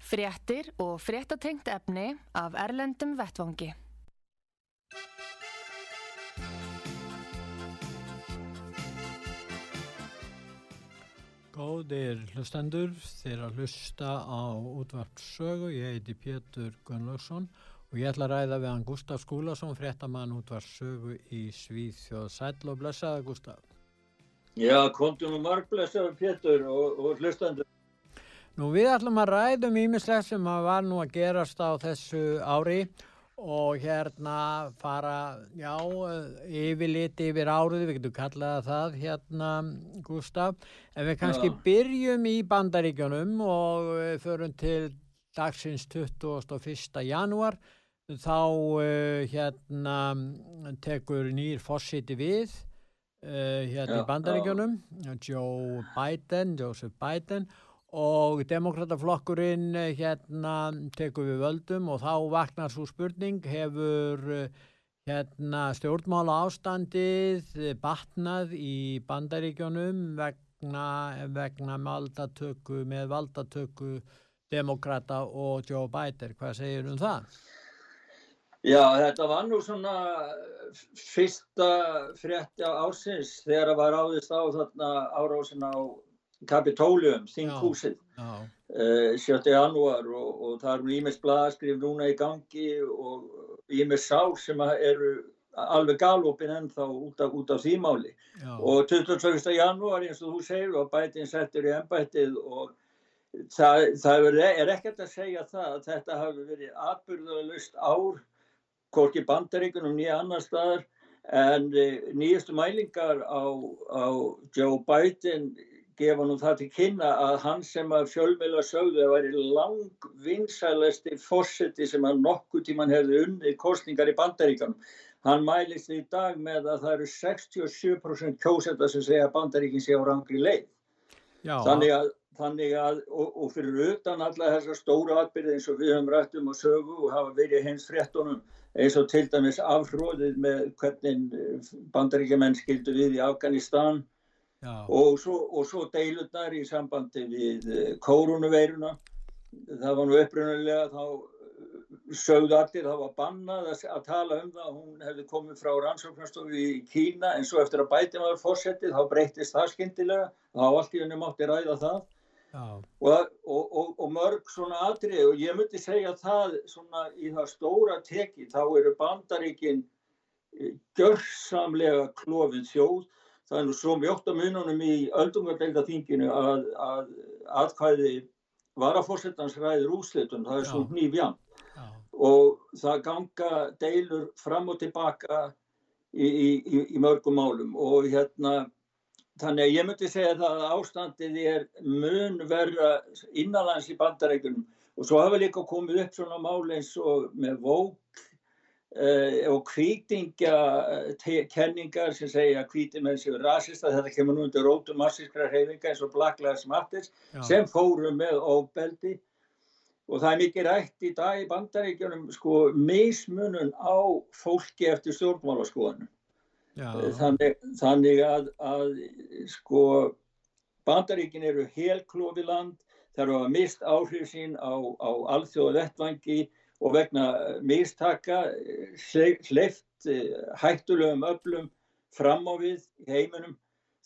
Fréttir og fréttatengt efni af Erlendum Vettvangi. Góðir hlustendur, þeir að hlusta á útvarpssögu, ég heiti Pétur Gunnlaugsson og ég ætla að ræða við hann Gustaf Skúlason, fréttamann útvarpssögu í Svíþjóð. Sæl og blessaði Gustaf. Já, kontum og marg blessaði Pétur og, og hlustendur. Nú við ætlum að ræðum ímislegt sem að var nú að gerast á þessu ári og hérna fara, já, yfirliti yfir áruði, við getum kallaða það hérna, Gustaf, en við kannski já. byrjum í bandaríkjunum og förum til dagsins 21. janúar, þá uh, hérna tekur nýr fósiti við uh, hérna já, í bandaríkjunum, Joe Biden, Joseph Biden og demokrataflokkurinn hérna tekur við völdum og þá vaknar svo spurning hefur hérna stjórnmála ástandið batnað í bandaríkjónum vegna, vegna valdatöku með valdatöku demokrata og Joe Biden hvað segir um það? Já, þetta var nú svona fyrsta frétti á ásins þegar það var áðist á þarna árásin á Kapitólium, þinghúsið, uh, 7. janúar og, og það eru ímest blaðaskrif núna í gangi og ímest sár sem eru alveg galopin ennþá út af, út af því máli. Já. Og 22. janúar eins og þú segir og bætinn settur í ennbættið og það, það er ekkert að segja það að þetta hafi verið atbyrðulegust ár, hvorki bandaríkunum nýja annar staðar en eh, nýjastu mælingar á, á Joe Biden gefa nú það til kynna að hann sem að fjölmjöla sögðu að væri lang vinsælasti fórseti sem að nokkuð tíman hefði unnið kostningar í bandaríkanum. Hann mælist í dag með að það eru 67% kjósenda sem segja að bandaríkin sé á rangri leið. Já. Þannig að, þannig að og, og fyrir utan alla þessar stóru atbyrði eins og við höfum rætt um að sögu og hafa verið hens fréttonum eins og til dæmis afhróðið með hvernig bandaríkjumenn skildu við í Afganistan og svo, og svo deilurnar í sambandi við eh, kórunuveiruna það var nú upprunalega þá eh, sögðu allir það var bannað að, að tala um það hún hefði komið frá rannsóknarstofu í Kína en svo eftir að bæti maður fórsettið þá breytist það skindilega þá allt í henni mátti ræða það. Og, og, og mörg svona atrið og ég myndi segja það svona í það stóra teki þá eru bandaríkin eh, gjörsamlega klófið þjóð það er nú svo mjótt að mununum í öldungardeildaþinginu að, að aðkvæði varafórsettans ræður úslitum, það er svo nýfjan og það ganga deilur fram og tilbaka í, í, í mörgum málum. Og hérna þannig að ég myndi segja það að ástandið er mun verða innanlands í bandarækjunum og svo hafa líka komið upp svona mál eins og með vók og kvítingjakenningar eh, sem segja að kvíti menn séu rasista, þetta kemur nú undir rótum massískra hreyfinga eins og Black Lives Matter sem fóru með óbeldi og það er mikið rætt í dag í bandaríkjunum sko mismunun á fólki eftir stjórnmálaskoðanum uh, þannig, þannig að, að sko bandaríkin eru helklófi land þar hafa mist áhrif sín á, á alþjóða vettvangi og vegna mistaka hleyft eh, hættulegum öflum fram á við heiminum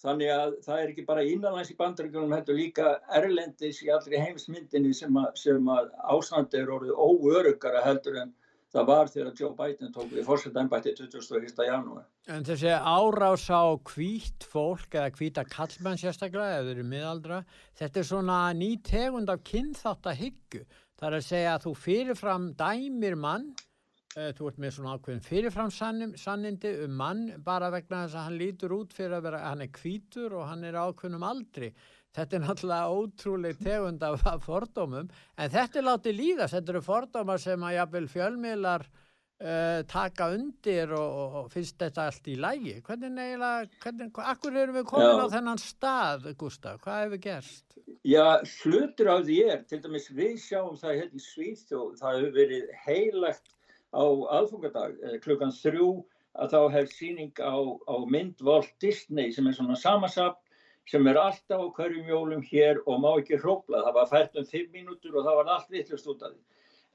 þannig að það er ekki bara innanlands í bandaríkjum þetta er líka erlendis í allri heimsmyndinni sem að, að ástandi er orðið óörugara heldur en það var þegar Joe Biden tók við fórsettanbætti 21. janúar. En þessi árás á hvít fólk eða hvíta kallmenn sérstaklega eða eru miðaldra, þetta er svona ný tegund af kynþátt að hyggju Það er að segja að þú fyrirfram dæmir mann, uh, þú ert með svona ákveðin fyrirfram sannindi um mann bara vegna þess að hann lítur út fyrir að vera, hann er kvítur og hann er ákveðnum aldri. Þetta er náttúrulega ótrúlega tegund af fordómum, en þetta er látið líðast, þetta eru fordómar sem að jafnvel fjölmiðlar uh, taka undir og, og finnst þetta allt í lægi. Hvernig eiginlega, hvernig, akkur erum við komin Já. á þennan stað, Gustaf? Hvað hefur gerst? Já, hlutur á því er, til dæmis við sjáum það hérna í Svíþjóð, það hefur verið heilagt á aðfungadag eh, klukkan þrjú að þá hefur síning á, á mynd Walt Disney sem er svona samansapn sem er alltaf á hverjum jólum hér og má ekki hrópla. Það var fært um fimm mínútur og það var allt vittlust út af því.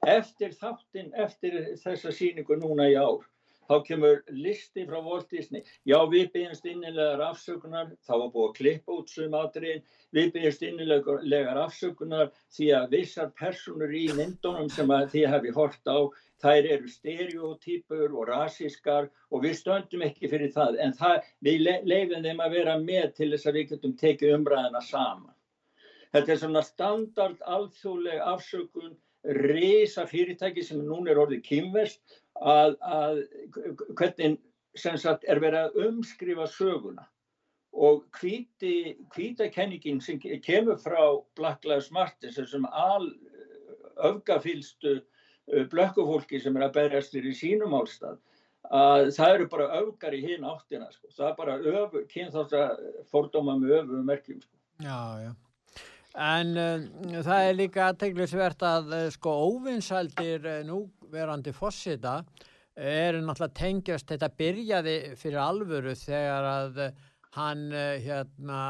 Eftir þáttinn, eftir þessa síningu núna í ár, þá kemur listi frá Walt Disney. Já, við byggjumst innilegar afsökunar, þá var búið að klippa út sum aðriðin, við byggjumst innilegar afsökunar því að vissar personur í myndunum sem þið hefði hort á þær eru stereotypur og rasískar og við stöndum ekki fyrir það en það, við leifum þeim að vera með til þess að við getum tekið umræðina saman. Þetta er svona standard alþjóðleg afsökun reysa fyrirtæki sem núna er orðið kýmverst að, að hvernig sagt, er verið að umskrifa söguna og kvítakenningin sem kemur frá Black Lives Matter sem al öfgafylstu blökkufólki sem er að berjast fyrir sínum álstað að það eru bara öfgar í hinn áttina sko. það er bara öfu, kynþátt að fordóma með öfu merkjum sko. Já, já En uh, það er líka aðteglisvert að uh, sko óvinsældir uh, núverandi fossita eru náttúrulega tengjast þetta byrjaði fyrir alvöru þegar að uh, hann uh, hérna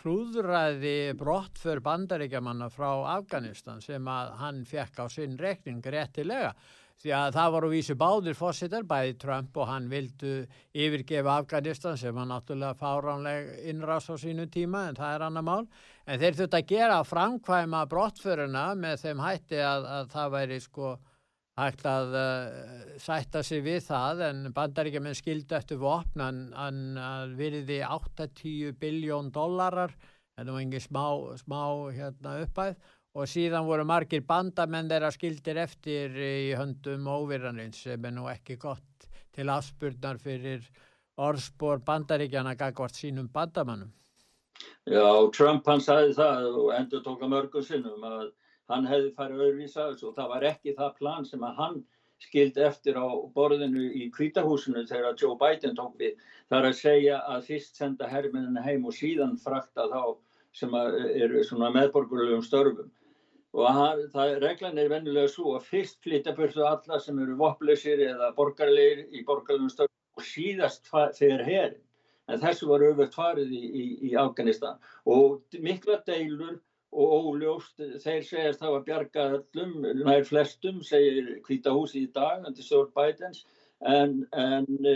klúðræði brott fyrir bandaríkjamanna frá Afganistan sem að hann fekk á sinn rekning réttilega því að það voru vísi báðir fósittar, bæði Trump og hann vildu yfirgefa Afganistan sem var náttúrulega fáránleg innrás á sínu tíma en það er annar mál. En þeir þurft að gera framkvæma brottföruna með þeim hætti að, að það væri sko hægt að uh, sætta sig við það en bandaríkjaman skildi eftir vopn að virði 8-10 biljón dollarar en það var engin smá, smá hérna, uppæð og síðan voru margir bandamenn þeirra skildir eftir í höndum óvirranins sem er nú ekki gott til afspurnar fyrir orðspor bandaríkjana gagvart sínum bandamannum. Já, Trump hann sagði það og endur tóka mörgum sinnum að hann hefði farið öðruvísa og það var ekki það plan sem að hann skildi eftir á borðinu í kvítahúsinu þegar Joe Biden tók við. Það er að segja að fyrst senda herminina heim og síðan frakta þá sem eru meðborgulegum störfum. Og hann, það, reglan er vennilega svo að fyrst flytja börsu alla sem eru vopleysir eða borgarleir í borgarlegum störfum og síðast þegar herin. En þessu var auðvitað farið í, í, í Afganistan og mikla deilur og óljóst, þeir segjast það var bjargað öllum, nær flestum segir Hvita húsi í dag undir stjórn Bidens en, en e,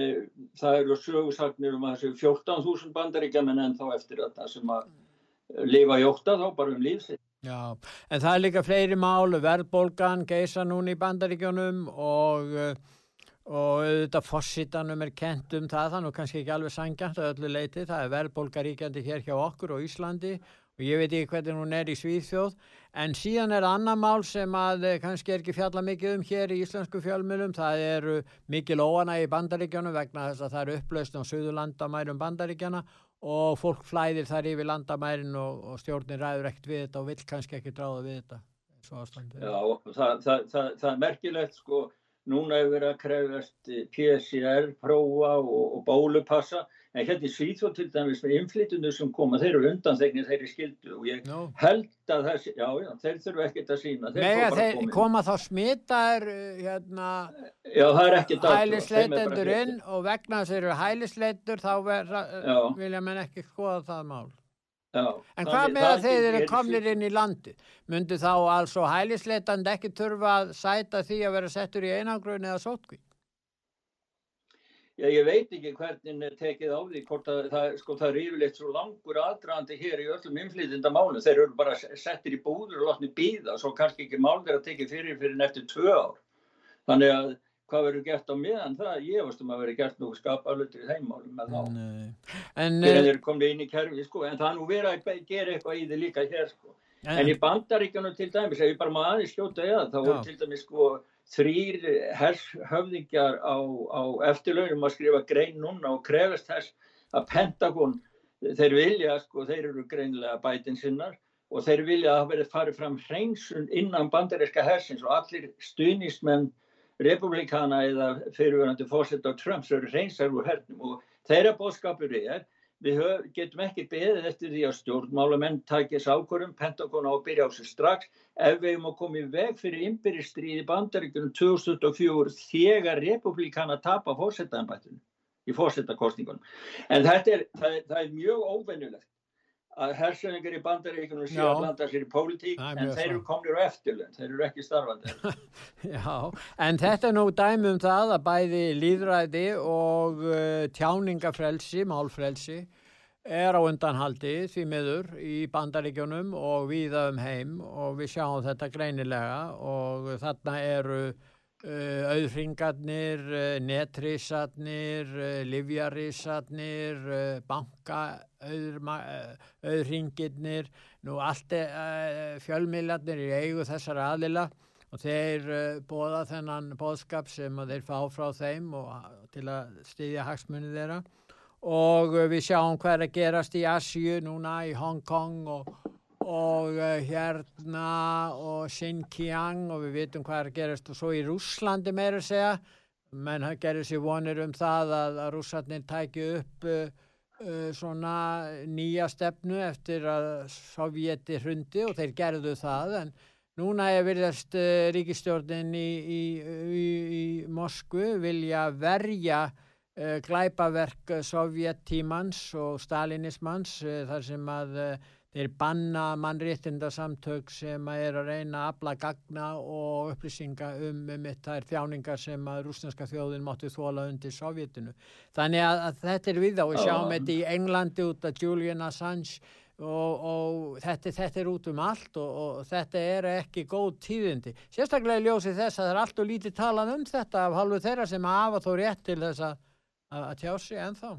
það eru sögursagnir um að þessu 14.000 bandaríkjaman en þá eftir þetta sem að lifa í óta þá bara um lífsitt. Já, en það er líka fleiri mál, verðbólgan geisa núni í bandaríkjónum og og auðvitað fossitanum er kent um það, þannig kannski ekki alveg sangjant að öllu leiti, það er verðbólgaríkjandi hér hjá okkur og Íslandi og ég veit ekki hvernig hún er í Svíðþjóð en síðan er annar mál sem að eh, kannski er ekki fjalla mikið um hér í íslensku fjölmjölum, það eru mikil óana í bandaríkjana vegna þess að það eru upplaust á söðurlandamærum bandaríkjana og fólk flæðir þar yfir landamærin og, og stjórnin ræður ekkert við þetta og vill kannski ekki dráða við þetta Já, það, það, það, það er merkilegt sko, núna hefur verið að krefast PCR prófa og, og bólupassa en hérna í Svíþjóð til dæmis með inflytundu sem koma, þeir eru undanþegnir þeir eru skildu og ég no. held að þessi, já, já, þeir þurfu ekkert að sína þeir Nei, þeir koma þá smittar hérna já, það er ekki hælisleitendur inn og vegna þess að þeir eru hælisleitur þá verða, vilja menn ekki skoða það mál. Já, en hvað með að þeir eru komnir inn í landi myndu þá alls og hælisleitand ekki þurfa að sæta því að vera settur í einangrun eða sótkvík Já, ég veit ekki hvernig er tekið á því hvort að það, sko, það er yfirleitt svo langur aðdraðandi hér í öllum inflytjenda málum. Þeir eru bara settir í búður og látni býða, svo kannski ekki mál þeirra tekið fyrir fyrir neftir tvö ár. Þannig að hvað verður gert á miðan það, ég veist um að verður gert nú skapalutri þeimálum með þá. En þeir eru komið inn í kerfi, sko, en það nú verður að gera eitthvað í því líka hér, sko. En, en í bandaríkjanu til dæmis, ef ég bara maður aðeins skjóta eða, þá voru til dæmis, sko, þrýr höfðingjar á, á eftirlaunum að skrifa grein núna og krefast þess að Pentagon þeir vilja, sko, þeir eru greinlega bætin sinnar og þeir vilja að það verið farið fram hreinsun innan bandaríska hersins og allir stuðnismenn republikana eða fyrirverandi fórsett á Trumps eru hreinsar úr hernum og þeirra bóðskapur er við höf, getum ekki beðið eftir því að stjórnmálamenn takis ákvörum, Pentagon á að byrja á sig strax. Ef við hefum að koma í veg fyrir ymbiristríði bandaríkunum 2004 þegar republikana tapa fórsetanbættunum í fórsetakostningunum. En er, það, það er mjög óvennulegt að hersöðingar í bandaríkunum séu að blanda sér í pólitík en þeir eru komnir á eftirlun, þeir eru ekki starfandi. Já, en þetta er nú dæmi um það að bæði líðræði og uh, tjáningafrelsi, málfrelsi er á undanhaldi því miður í bandaríkjunum og viða um heim og við sjáum þetta greinilega og þarna eru uh, auðringarnir, uh, netrísarnir, uh, livjarísarnir, uh, banka auðringirnir, nú allt uh, fjölmiðlarnir í eigu þessar aðlila og þeir bóða þennan bóðskap sem þeir fá frá þeim til að styðja hagsmunni þeirra. Og við sjáum hvað er að gerast í Asju núna í Hong Kong og, og hérna og Xinjiang og við vitum hvað er að gerast og svo í Rúslandi meira að segja. Menn gerir sér vonir um það að, að rússarnir tækju upp uh, svona nýja stefnu eftir að Sovjeti hrundi og þeir gerðu það. En núna er virðast uh, ríkistjórnin í, í, í, í Moskvu vilja verja uh, glæpaverk Sovjettímans og Stalinismans þar sem að Þeir banna mannréttindasamtök sem er að reyna að afla gagna og upplýsinga um, um þær þjáningar sem að rúsneska þjóðin mátti þóla undir Sovjetinu. Þannig að, að þetta er við á. Við sjáum þetta í Englandi út af Julian Assange og, og þetta, þetta er út um allt og, og þetta er ekki góð tíðindi. Sérstaklega ljósi þess að það er allt og lítið talað um þetta af halvu þeirra sem hafa þó rétt til þess að, að tjá sig ennþá.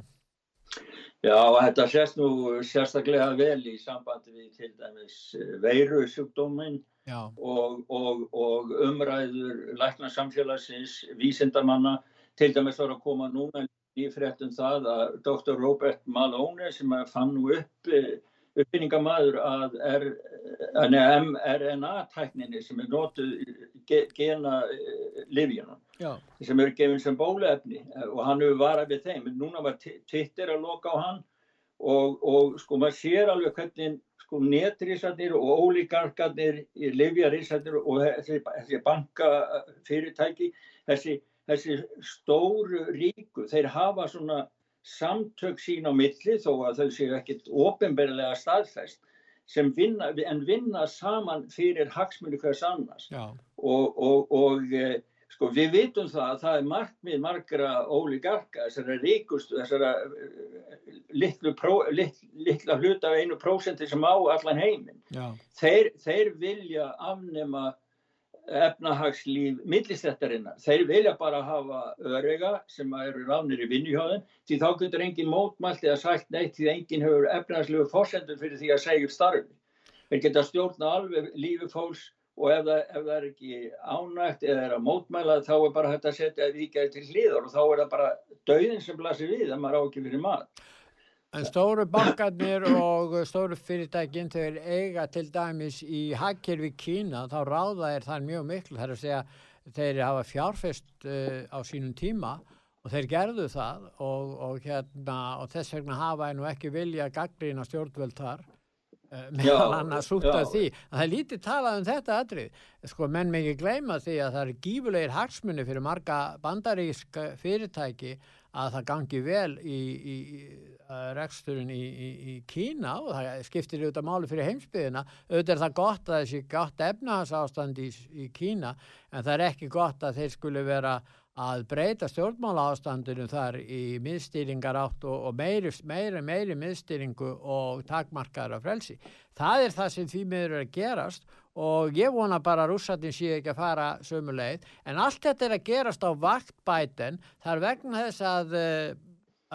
Já, þetta sést nú sérstaklega vel í sambandi við til dæmis eh, veiru sjúkdóminn og, og, og umræður læknarsamfélagsins, vísindamanna, til dæmis var að koma núna í fréttum það að Dr. Robert Malone sem fann nú upp eh, uppbyggingamæður að mRNA-tækninni sem er nótuð gena eh, livjunum sem eru gefinn sem bólefni eh, og hann hefur varað við þeim. Núna var Twitter að loka á hann og, og sko maður sér alveg hvernig sko netrísarnir og ólíkarkarnir í livjarísarnir og þessi, þessi bankafyrirtæki þessi, þessi stóru ríku þeir hafa svona samtök sín á milli þó að þau séu ekkit ofinberlega staðfæst sem vinna, en vinna saman fyrir hagsmunni hvers annars. Og, og, og e, sko við vitum það að það er markmið margra ólíkarka þessara ríkustu, þessara e, litlu pró, lit, litla hluta af einu prósenti sem á allan heiminn. Þeir, þeir vilja afnema efnahagslíf millislettarinnar. Þeir vilja bara hafa örega sem eru ránir í vinnuhjóðin því þá getur engin mótmælt eða sagt neitt því engin hefur efnahagslífu fórsendur fyrir því að segja upp starfi. Þeir geta stjórna alveg lífi fólks og ef það, ef það er ekki ánægt eða er að mótmæla þá er bara hægt að setja ríkjaði til hlýðar og þá er það bara dauðin sem blasir við að maður á ekki fyrir mat. En stóru bankarnir og stóru fyrirtækinn þegar eiga til dæmis í hagkerfi Kína þá ráða er það mjög miklu. Þar að segja þeir hafa fjárfest uh, á sínum tíma og þeir gerðu það og, og, hérna, og þess vegna hafa nú ekki vilja gaggrína stjórnvöld þar uh, meðal annars út af því. Að það er lítið talað um þetta aðrið sko menn mikið gleyma því að það er gífulegir hagsmunni fyrir marga bandarísk fyrirtæki að það gangi vel í, í, í reksturinn í, í Kína og það skiptir auðvitað máli fyrir heimsbyðina auðvitað er það gott að þessi gott efnahagsástand í Kína en það er ekki gott að þeir skulle vera að breyta stjórnmála ástandinu þar í miðstýringar átt og, og meiri, meiri, meiri miðstýringu og takmarkar af frelsi. Það er það sem því miður er að gerast og ég vona bara að rússatin sé ekki að fara sömu leið. En allt þetta er að gerast á vaktbæten þar vegna þess að uh,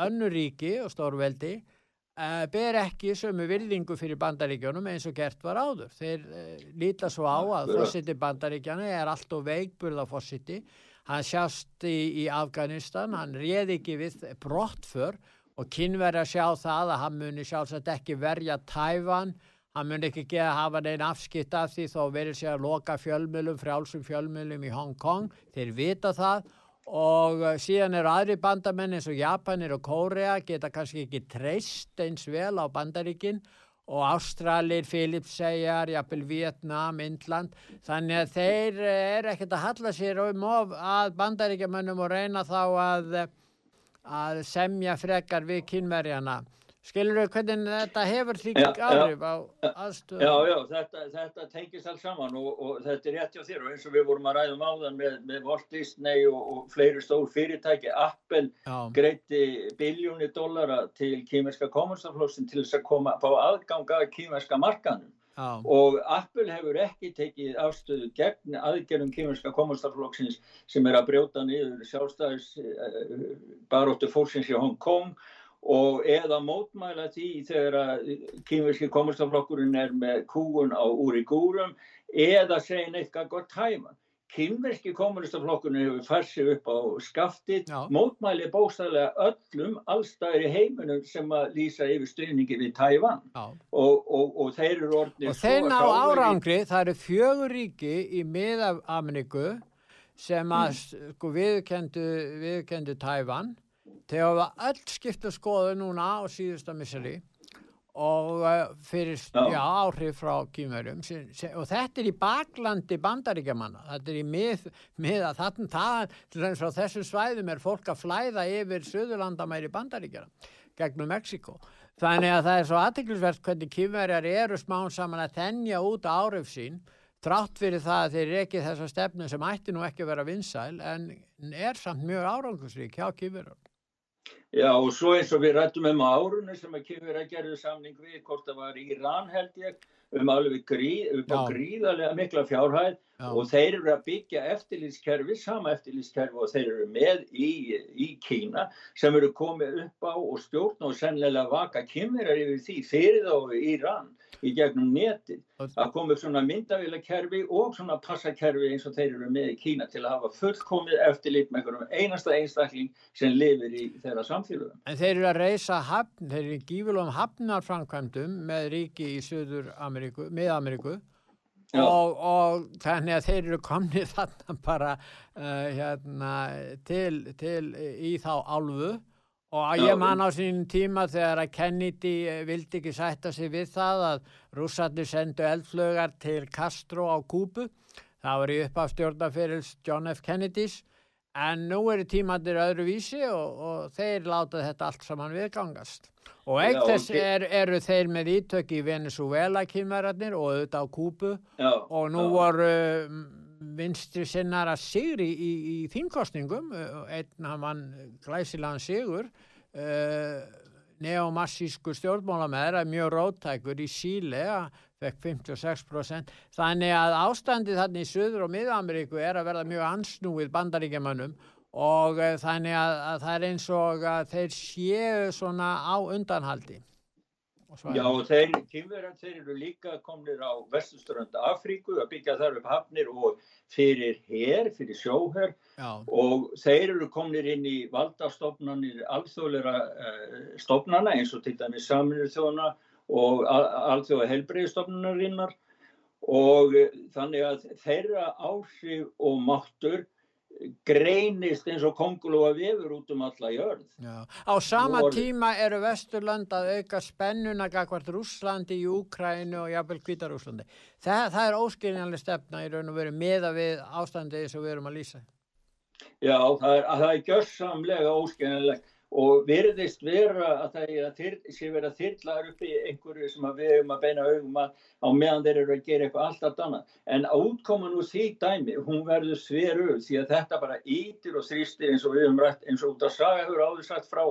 önnuríki og stórveldi uh, ber ekki sömu virðingu fyrir bandaríkjónum eins og gert var áður. Þeir uh, líta svo á að fósiti bandaríkjana er allt og veikburða fósiti hann sjást í, í Afganistan hann réði ekki við brottför og kynverja sjá það að hann muni sjálfsagt ekki verja tæfan, hann muni ekki geða að hafa neina afskipt af því þó verið sér að loka fjölmjölum, frjálsum fjölmjölum í Hong Kong, þeir vita það og eh, síðan eru aðri bandamenn eins og Japanir og Kórea geta kannski ekki treyst eins vel á bandaríkinn og Ástralir, Filipsæjar, jafnvel Vietnam, Indland. Þannig að þeir eh, eru ekkert að halla sér um of að bandaríkjamönnum og reyna þá að, að semja frekar við kynverjana. Skilur þau hvernig þetta hefur líka áhrif á aðstöðu? Já, já, þetta, þetta tengist alls saman og, og þetta er rétt hjá þér og eins og við vorum að ræðum áðan með, með Walt Disney og, og fleiri stór fyrirtæki, Apple greiti biljóni dollara til kýmerska kommunstafloksin til þess að koma á aðganga kýmerska markanum já. og Apple hefur ekki tekið afstöðu gegn aðgerðum kýmerska kommunstaflokksins sem er að brjóta niður sjálfstæðis baróttu fólksins í Hong Kong og eða mótmæla því þegar kýmverski komastaflokkurinn er með kúun á úri gúrum eða segja neitt gott hæma. Kynverski kommunistaflokkurinn hefur færsið upp á skaftið, Já. mótmæli bóstæðilega öllum allstæðir í heiminum sem að lýsa yfir stuðningi við Tævan og, og, og þeir eru orðinir... Og þeir ná árangri, það eru fjögur ríki í miðafamniku sem að mm. sko, viðkendu, viðkendu Tævan þegar við öll skiptum skoðu núna á síðusta misseri og uh, fyrir já. Áhrif frá kýmverjum og þetta er í baklandi bandaríkjamanna þetta er í mið, mið að þarna það, til þess að þessum svæðum er fólk að flæða yfir söðurlandamæri bandaríkjana gegnum Mexiko þannig að það er svo aðtiklisvert hvernig kýmverjar eru smán saman að þennja út áhrif sín trátt fyrir það að þeir ekki þessa stefnu sem ætti nú ekki að vera vinsæl en er samt mjög árangusrík hjá kýmverjar Já og svo eins og við rættum um árunni sem að kemur að gerðu samning við hvort það var Íran held ég um alveg gríð, á gríðarlega mikla fjárhæð Já. Og þeir eru að byggja eftirlýskerfi, sama eftirlýskerfi og þeir eru með í, í Kína sem eru komið upp á og stjórn og sennilega vaka kymmerar yfir því fyrir þá Íran í gegnum neti að upp svona myndavílakerfi og svona passakerfi eins og þeir eru með í Kína til að hafa fullkomið eftirlit með einasta einstakling sem lifir í þeirra samfélagum. En þeir eru að reysa hafn, þeir eru í gífurlum hafnarframkvæmdum með ríki í Suður Ameríku, með Ameríku og, og þannig að þeir eru komnið þarna bara uh, hérna, til, til í þá álfu Og ég man á sínum tíma þegar að Kennedy eh, vildi ekki sætta sig við það að rússarnir sendu eldflögar til Castro á Kúbu. Það var í uppafstjórnafyrils John F. Kennedys en nú eru tímandir öðru vísi og, og þeir láta þetta allt saman viðgangast. Og eitt þess er, eru þeir með ítök í Venezuela kynverðarnir og auðvitað á Kúbu já, og nú já. voru mm, vinstri sinnar að sigri í, í þýmkostningum einn hann vann glæsilegan sigur uh, neomassísku stjórnmálamæður er mjög róttækur í síle að fekk 56% þannig að ástandið þannig í Suður og Miða-Ameríku er að verða mjög ansnúið bandaríkjamannum og uh, þannig að, að það er eins og að þeir séu svona á undanhaldi. Já og þeir, kynverðar, þeir eru líka komnir á vestusturönda Afríku að byggja þar upp hafnir og fyrir hér, fyrir sjóher. Og þeir eru komnir inn í valdastofnanir alþjóðleira uh, stofnana eins og til dæmis saminir þjóna og alþjóða helbreyðstofnarinnar og þannig að þeirra áhrif og máttur greinist eins og kongulóa vefur út um alla jörð. Já. Á sama Vor... tíma eru Vesturland að auka spennuna gagvart Rúslandi í Úkrænu og jafnvel Kvítarúslandi. Það, það er óskiljanlega stefna í raun og veru meða við ástandið sem við erum að lýsa. Já, það er, það er gjörsamlega óskiljanlega og verðist vera að það sé verið að þyrlaður upp í einhverju sem við hefum að beina augum að á meðan þeir eru að gera eitthvað alltaf annað. En átkoman úr því dæmi, hún verður sveru því að þetta bara ítir og þrýstir eins og við hefum rætt eins og út af saga hefur áður sagt frá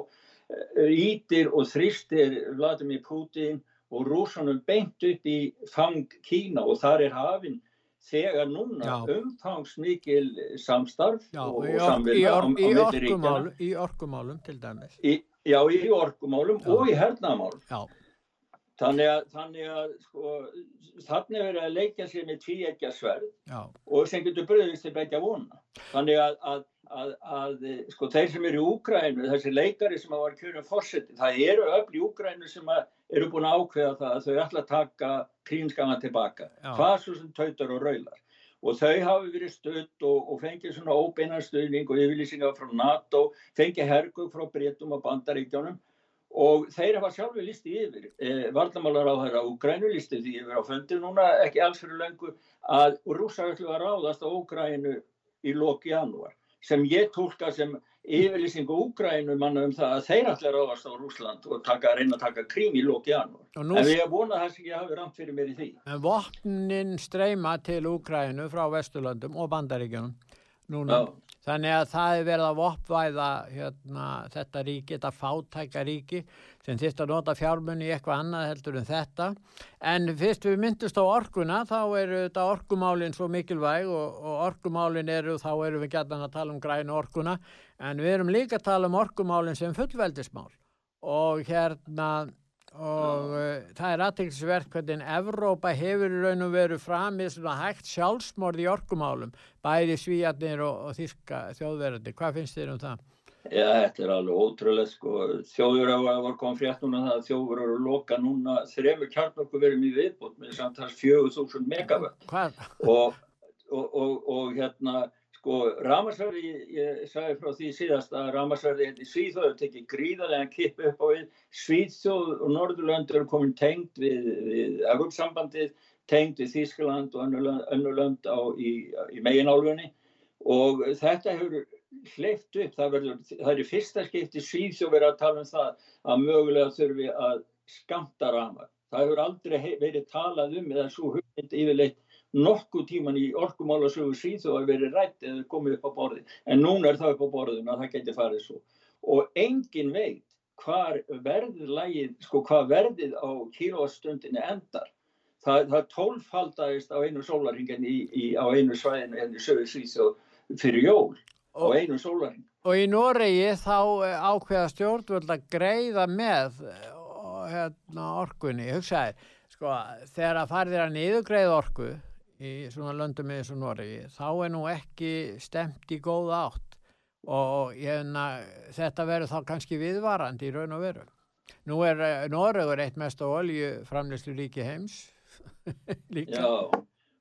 ítir og þrýstir Vladimir Putin og rúsanum beint upp í fang Kína og þar er hafinn þegar núna umfangsmikil samstarf já, og samvinna. Í orkumálum til dæmis. Í, já, í orkumálum já. og í hernaðmálum. Já. Þannig að, þannig að sko, þannig verður að leika sér með tví ekki að sverð og sem getur bröðist til begja vona. Þannig að, að, að, að sko þeir sem eru í Úgrænu, þessi leikari sem var kjörun fórseti, það eru öll í Úgrænu sem eru búin að ákveða það að þau ætla að taka krínskanga tilbaka, Já. hvað svo sem tautar og raular. Og þau hafi verið stödd og, og fengið svona óbeinar stöðning og yfirlýsingar frá NATO, fengið hergug frá Breitum og Bandaríkjónum og þeir hafa sjálfur listi yfir, eh, vardamálar á þeirra Úgrænu listi því yfir á fundir núna ekki alls fyrir lengur að rúsa ætlu að ráðast á Úgrænu í loki janúar sem ég tólka sem yfirlýsingu Úgrænu manna um það að þeir allir ráðast á Rúsland og taka, reyna að taka krím í lóki janúar. En við erum vonað þess að ég hafi ramt fyrir mér í því. En vopnin streyma til Úgrænu frá Vesturlandum og Bandaríkjunum núna. Já. Þannig að það er verið að voppvæða hérna, þetta ríki, þetta fátæka ríki sem þýrt að nota fjármunni í eitthvað annað heldur en þetta. En fyrst við myndust á orkuna þá eru þetta orkumálinn svo mikilvæg og, og orkumálinn eru, þá eru við gætan að tala um grænu orkuna en við erum líka að tala um orkumálinn sem fullveldismál og hérna og uh, það er aðtækksverk hvernig Evrópa hefur í raun og veru fram í svona hægt sjálfsmorð í orkumálum bæði svíjarnir og, og þíska þjóðverðandi. Hvað finnst þér um það? Já, þetta er alveg ótrúlega sko. Þjóður var komið frétt núna það að þjóður eru loka núna þremur kjarnorkuverum í viðbútt með samtals 4000 megawatt og, og, og hérna Sko rámasverði, ég, ég sagði frá því síðast að rámasverði hérna í Svíþjóðu tekið gríðarlega kipp upp á við. Svíþjóð og Norðurlöndur eru komin tengt við, við Európsambandið, tengt við Þískland og önnu lönd á, í, í meginálfunni og þetta hefur hleyft upp. Það, verður, það er í fyrsta skipti Svíþjóð verið að tala um það að mögulega þurfi að skamta ráma. Það hefur aldrei verið talað um eða svo hugmynd yfirleitt nokkuð tíman í orkumálasögu síðu að verið rætt eða komið upp á borðin en núna er það upp á borðin að það geti farið svo. Og engin veit hvað verðið sko hvað verðið á kílóastundinni endar. Það, það tólfaldægist á einu sólaringin í, í, á einu svæðinu en í sögu síðu fyrir jól og, á einu sólaring og í Noregi þá eh, ákveða stjórnvöld að greiða með eh, hérna, orkunni, hugsaði sko þegar að farðir að niðugreið orku í svona löndum eins og Noregi þá er nú ekki stemt í góða átt og hefna, þetta verður þá kannski viðvarandi í raun og veru. Nú er eh, Noregur eitt mest á olju framleyslu ríki heims. Já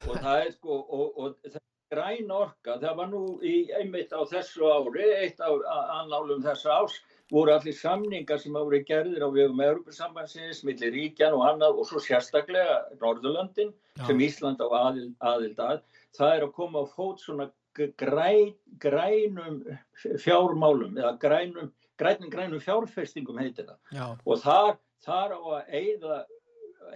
og það er sko og, og það er græn orka, það var nú í einmitt á þessu ári, eitt af annálum þessu ás voru allir samningar sem hafa verið gerðir á vegum Európa-sambansins, millir ríkjan og annað og svo sérstaklega Norðurlandin Já. sem Ísland á aðild, aðild að. Það er að koma á fót svona græn, grænum fjármálum eða grænum, grænum, grænum fjárfestingum heitir það. Já. Og þar, þar á að eigða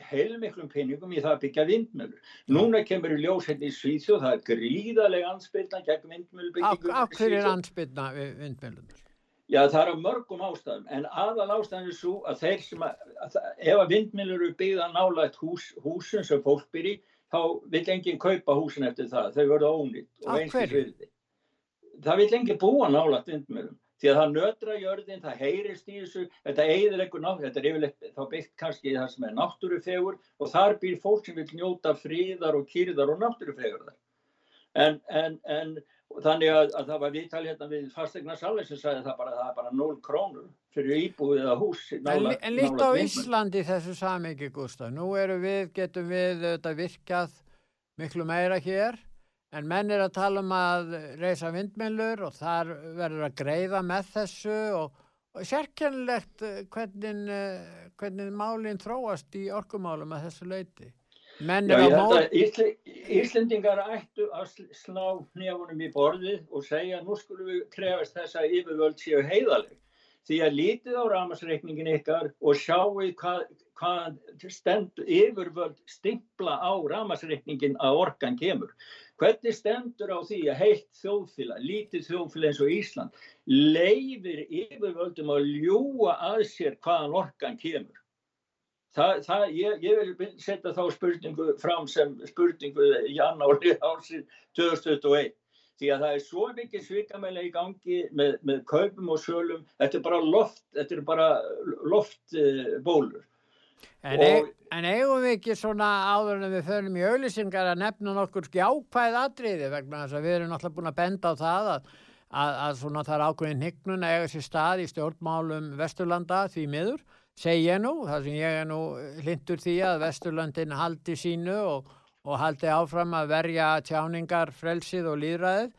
heilmiklum peningum í það að byggja vindmjölur. Núna kemur í ljós hérna í Svíþjóð, það er gríðarlega ansbyrna gegn vindmjölubyggingum. Af hverju er ansbyrna vindmjölunum? Já, það er á mörgum ástæðum, en aðal ástæðan er svo að þeir sem að, að ef að vindmilur eru byggða nálægt hús, húsun sem fólk byrji, þá vil enginn kaupa húsin eftir það, þau verða ónýtt og einskils virði. Það vil enginn búa nálægt vindmilum, því að það nötra jörðin, það heyrist í þessu, þetta eigður eitthvað nátt, þetta er yfirleitt þá byggt kannski það sem er náttúrufegur og þar býr fólk sem vil njóta fríðar og kýrðar og náttúrufegurðar. En, en, en þannig að, að það var viðtal hérna við fastegna salvi sem sagði það bara, það er bara 0 krónur fyrir íbúið eða hús nála, En, líkt á Íslandi þessu samiki Gustaf, nú við, getum við þetta virkað miklu meira hér en menn er að tala um að reysa vindmjölur og þar verður að greiða með þessu og, og sérkennlegt eh, hvernig, eh, hvernig málinn þróast í orkumálum að þessu leiti Já, ég held að Ísl Íslendingar ættu að slá hnefunum í borðið og segja nú skulum við krefast þess að yfirvöld séu heiðaleg. Því að lítið á ramasreikningin ykkar og sjáu hvað, hvað stend, yfirvöld stimpla á ramasreikningin að orkan kemur. Hvernig stendur á því að heilt þjóðfila, lítið þjóðfila eins og Ísland, leifir yfirvöldum að ljúa að sér hvaðan orkan kemur? Það, það, ég, ég vil setja þá spurningu fram sem spurningu í annáli ásinn 2021 því að það er svo mikið svikamæli í gangi með, með kaupum og sölum. Þetta er bara loft þetta er bara loftbólur. En, og, e en eigum við ekki svona áður en við förum í auðlisingar að nefna nokkur skjákvæð atriði? Vegna þess að við erum náttúrulega búin að benda á það að að, að svona það er ákveðin hyggnun að eiga sér stað í stjórnmálum Vesturlanda því miður, segi ég nú, það sem ég er nú hlindur því að Vesturlandin haldi sínu og, og haldi áfram að verja tjáningar, frelsið og líðræðið,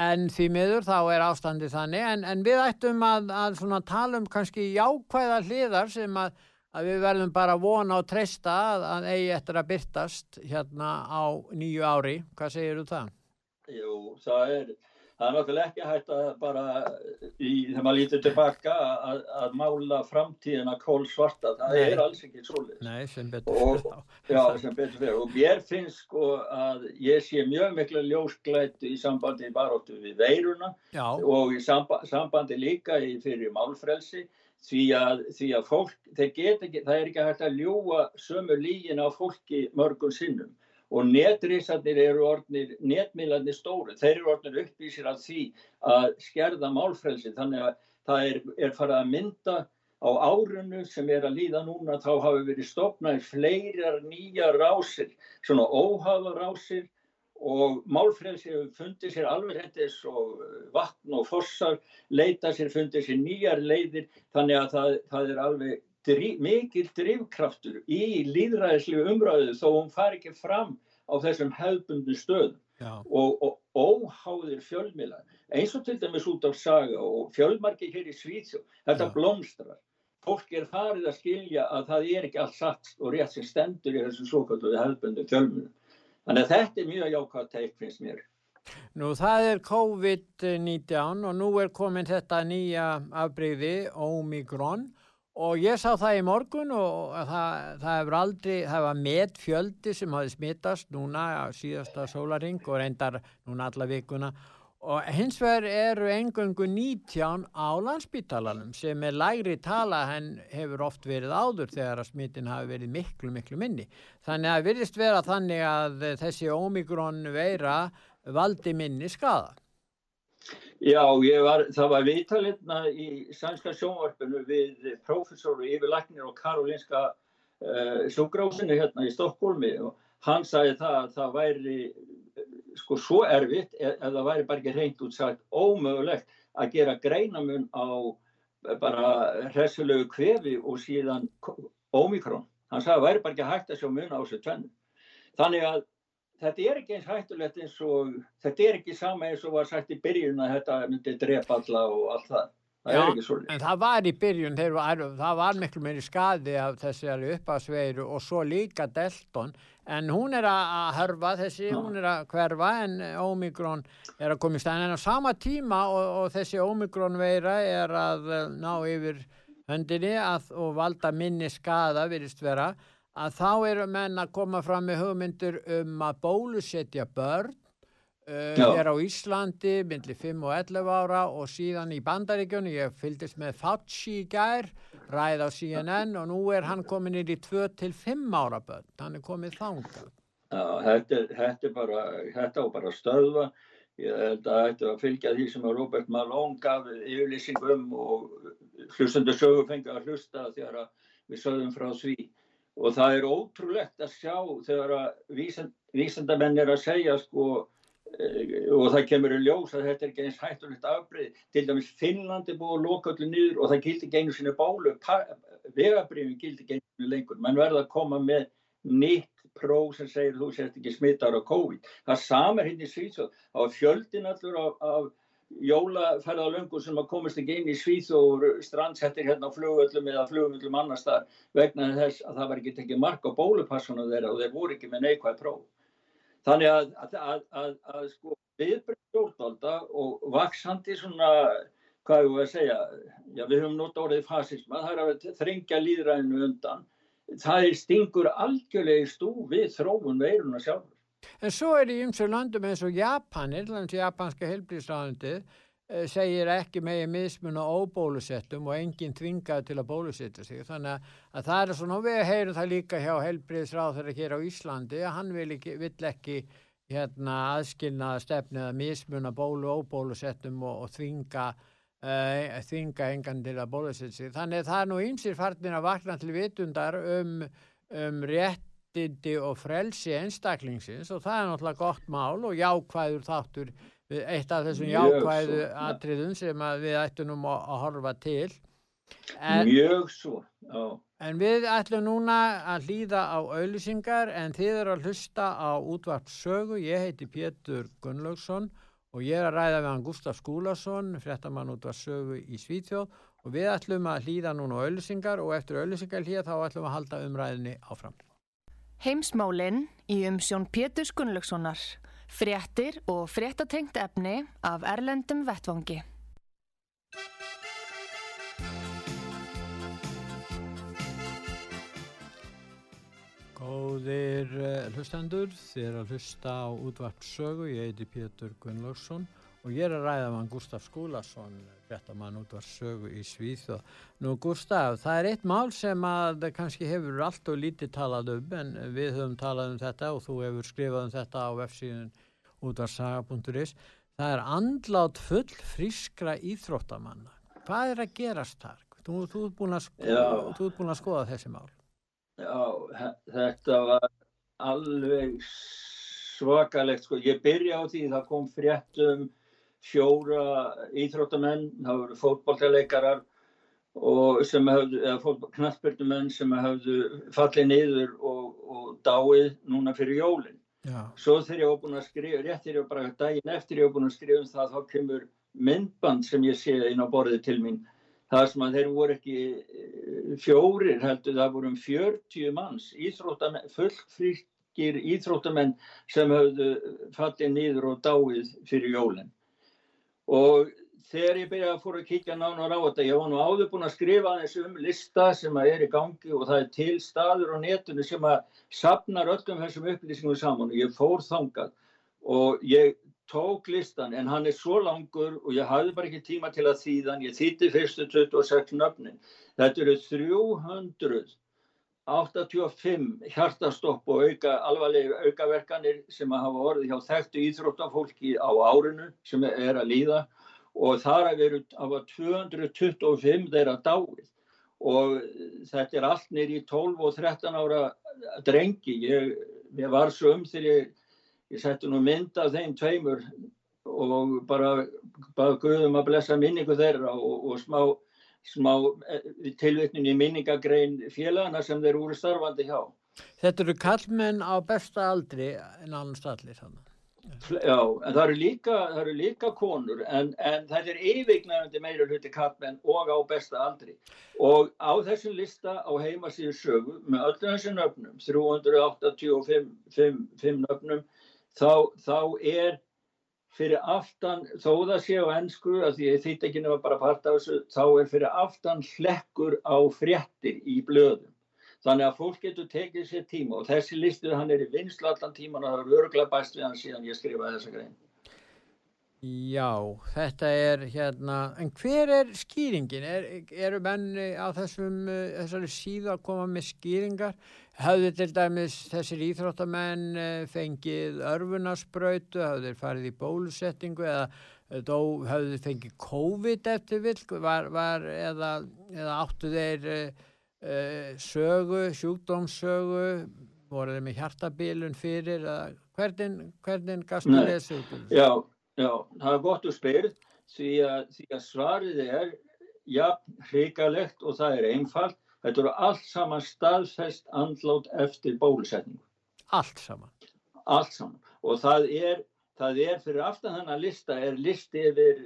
en því miður þá er ástandið þannig, en, en við ættum að, að tala um kannski jákvæða hliðar sem að, að við verðum bara vona og treysta að, að eigi eftir að byrtast hérna á nýju ári. Hvað segir þú það? Jú, það er það er náttúrulega ekki hægt að bara í, þegar maður lítur tilbaka að, að mála framtíðina kól svarta, það Nei. er alls ekki svolítið. Nei, sem betur fyrir þá. Já, sem betur fyrir og mér finnst sko að ég sé mjög miklu ljósklætt í sambandi baróttu við veiruna Já. og í samba, sambandi líka í fyrir málfrelsi því að, því að fólk, ekki, það er ekki hægt að ljúa sömu lígin á fólki mörgum sinnum og netrísarnir eru orðnir, netmiðlarnir stóru, þeir eru orðnir uppvísir af því að skerða málfrelsi. Þannig að það er, er farið að mynda á árunnu sem er að líða núna þá hafi verið stopnaði fleirar nýja rásir, svona óhafa rásir. Og málfrelsi hefur fundið sér alveg hættis og vatn og fossar leita sér, fundið sér nýjar leiðir. Þannig að það, það er alveg drif, mikil drivkraftur í líðræðislu umræðu þó hún fari ekki fram á þessum hefðbundu stöðum. Og, og óháðir fjölmila eins og til dæmis út af saga og fjölmarki hér í Svíðsjó þetta Já. blómstrar. Fólk er farið að skilja að það er ekki allt satt og rétt sem stendur í þessu svo kallu hefðbundu fjölmila þannig að þetta er mjög jákvæmt teik finnst mér. Nú það er COVID-19 og nú er komin þetta nýja afbreyði Omikron og ég sá það í morgun og það, það hefur aldrei, það var met fjöldi sem hafi smittast núna síðasta sólaring og reyndar núna alla vikuna og hins vegar eru engungu 19 á landsbytalanum sem er lægri tala henn hefur oft verið áður þegar að smittin hafi verið miklu miklu minni. Þannig að virðist vera þannig að þessi ómikrón veira valdi minni skada. Já, var, það var viðtalirna í sænska sjónvarpinu við professoru Yfir Læknir og Karolinska uh, eh, sjúgrásinu hérna í Stokkólmi og hann sagði það að það væri sko svo erfitt eða það væri bara ekki reynd útsagt ómögulegt að gera greinamun á bara hressulegu kvefi og síðan ómikrón. Hann sagði að það væri bara ekki hægt að sjá mun á þessu tvennu. Þannig að þetta er ekki eins hættulegt eins og þetta er ekki sama eins og var sagt í byrjun að þetta myndi drepa alla og allt það. Það Já, er ekki svolítið en það var í byrjun, var, það var miklu meiri skadi af þessari uppasveiru og svo líka Delton. En hún er að hörfa þessi, Já. hún er að hverfa en Omikron er að koma í stæðin en á sama tíma og, og þessi Omikron veira er að eh, ná yfir höndinni að, og valda minni skada virðist vera að þá eru menn að koma fram með hugmyndur um að bólusetja börn uh, er á Íslandi myndli 5 og 11 ára og síðan í bandaríkjunni, ég fylgist með Fauci í gær, ræð á CNN og nú er hann komin inn í 2-5 ára börn, hann er komið þangað. Já, þetta, þetta er bara, þetta á bara stöðva, ég held að þetta var að fylgja því sem að Robert Malone gaf yfirlýsingum og hlustundu sögu fengið að hlusta þegar við sögum frá því og það er ótrúlegt að sjá þegar að vísend, vísendamenn er að segja sko e, og það kemur í ljós að þetta er ekki eins hættulegt afbreyð til dæmis Finnlandi búið að loka öllu niður og það gildi ekki einu sinni bálu. Vegabrifin gildi ekki einu sinni lengur. Mann verða að koma með nýtt próf sem segir þú sért ekki smittar á COVID. Það samar hinn hérna í Svíðsóð á fjöldin allur af, af jólaferðalöngur sem að komast ekki inn í Svíð og strandsettir hérna á flugöllum eða flugöllum annar stað vegna þess að það var ekki tekið mark á bólupassunum þeirra og þeir voru ekki með neikvæð próf. Þannig að, að, að, að sko, viðbreyð stjórnvalda og vaksandi svona, hvað er það að segja, já við höfum nota orðið fasisma, það er að þringja líðræðinu undan, það er stingur algjörlega í stú við þróun veiruna sjálfur. En svo er í ymsu landum eins og Japan, Irlands japanska helbriðsraðandi eh, segir ekki megið mismun á óbólusettum og enginn tvingað til að bólusetta sig. Þannig að það er svona, og við heyrum það líka hjá helbriðsráð þeirra hér á Íslandi, að hann vil ekki, vill ekki hérna, aðskilnaða stefnið að mismuna bólu og óbólusettum og, og þvinga, uh, þvinga engan til að bólusetta sig. Þannig að það er nú ymsir farnir að vakna til vitundar um, um rétt réttindi og frelsi einstaklingsins og það er náttúrulega gott mál og jákvæður þáttur eitt af þessum jákvæðu atriðum sem við ættum að, að horfa til. En, Mjög svo, já. En við ætlum núna að hlýða á auðlýsingar en þið eru að hlusta á útvart sögu. Ég heiti Pétur Gunnlaugsson og ég er að ræða við hann Gustaf Skúlason, frettamann útvart sögu í Svíþjóð og við ætlum að hlýða núna á auðlýsingar og eftir auðlýsingar hlýða þá ætlum við að halda umræðinni áfram. Heimsmálinn í umsjón Pétur Gunnlaugssonar. Fréttir og fréttatengt efni af Erlendum Vettvangi. Góðir uh, hlustendur, er að hlusta á útvart sögu, ég heiti Pétur Gunnlaugsson og ég er að ræða mann Gustaf Skúlason, réttamann útvart sögu í Svíþjóð. Nú Gustaf, það er eitt mál sem að kannski hefur allt og lítið talað um en við höfum talað um þetta og þú hefur skrifað um þetta á websíðun útvarsaga.is. Það er andlátt full frískra íþróttamanna. Hvað er að gerast þar? Þú, þú ert búin, sko búin að skoða þessi mál. Já, þetta var alveg svakalegt sko. Ég byrja á því það kom fréttum fjóra íþróttamenn, það voru fótballtaleikarar og sem hafðu, eða knallbyrnumenn sem hafðu fallið niður og, og dáið núna fyrir jólinn. Já. Svo þegar ég var búin að skrifa, rétt þegar ég var bara daginn eftir ég var búin að skrifa um það, þá kemur myndband sem ég sé inn á borðið til mín það sem að þeir voru ekki eh, fjórir heldur, það voru um 40 manns, fullfríkir íþróttamenn sem höfðu fallið nýður og dáið fyrir jólinn. Og þegar ég byrjaði að fóra að kíkja nánar á þetta, ég var nú áður búin að skrifa þessu um lista sem er í gangi og það er til staður á netinu sem að sapnar öllum þessum upplýsingum saman og ég fór þangað og ég tók listan en hann er svo langur og ég hafði bara ekki tíma til að þýðan, ég þýtti fyrstu 26 nöfnin. Þetta eru 385 hjartastopp og auka, alvarlega aukaverkanir sem að hafa orðið hjá þekktu íþróttafólki á árinu sem er að líða og þar að veru af 225 þeirra dáið og þetta er allt nýri í 12 og 13 ára drengi. Ég, ég var svo um þegar ég ég setti nú mynd af þeim tveimur og bara bara guðum að blessa minningu þeirra og, og smá, smá eh, tilvittnin í minningagrein félagana sem þeir úr starfandi hjá. Þetta eru kallmenn á besta aldri en annars allir þannig. Já, en það eru líka, það eru líka konur en, en þetta er yfirgnægandi meira hluti kallmenn og á besta aldri og á þessum lista á heimasíðu sögu með öllu þessu nöfnum 385 nöfnum þá, þá er fyrir aftan, þó það sé á ennsku, að því ég þýtt ekki nefna bara part af þessu, þá er fyrir aftan hlekkur á fréttir í blöðum. Þannig að fólk getur tekið sér tíma og þessi listuð hann er í vinslu allan tíman og það er örgla bæst við hann síðan ég skrifaði þessa grein. Já, þetta er hérna, en hver er skýringin? Er, eru menni á þessum, þessari síðu að koma með skýringar? Hafðu til dæmis þessir íþróttamenn eh, fengið örfunarspröytu, hafðu þeir farið í bólusettingu eða dó, hafðu þeir fengið COVID eftir vilk var, var, eða, eða áttu þeir uh, sögu, sjúkdómssögu, voru þeir með hjartabilun fyrir, hvernig, hvernig gastu þessu? Já, Já, það er gott að spyrja því, því að svarið er jafn hrikalegt og það er einfalt. Þetta eru allt saman staðfest andlát eftir bólusetningu. Allt saman? Allt saman. Og það er, það er fyrir aftan þennan lista, er listi yfir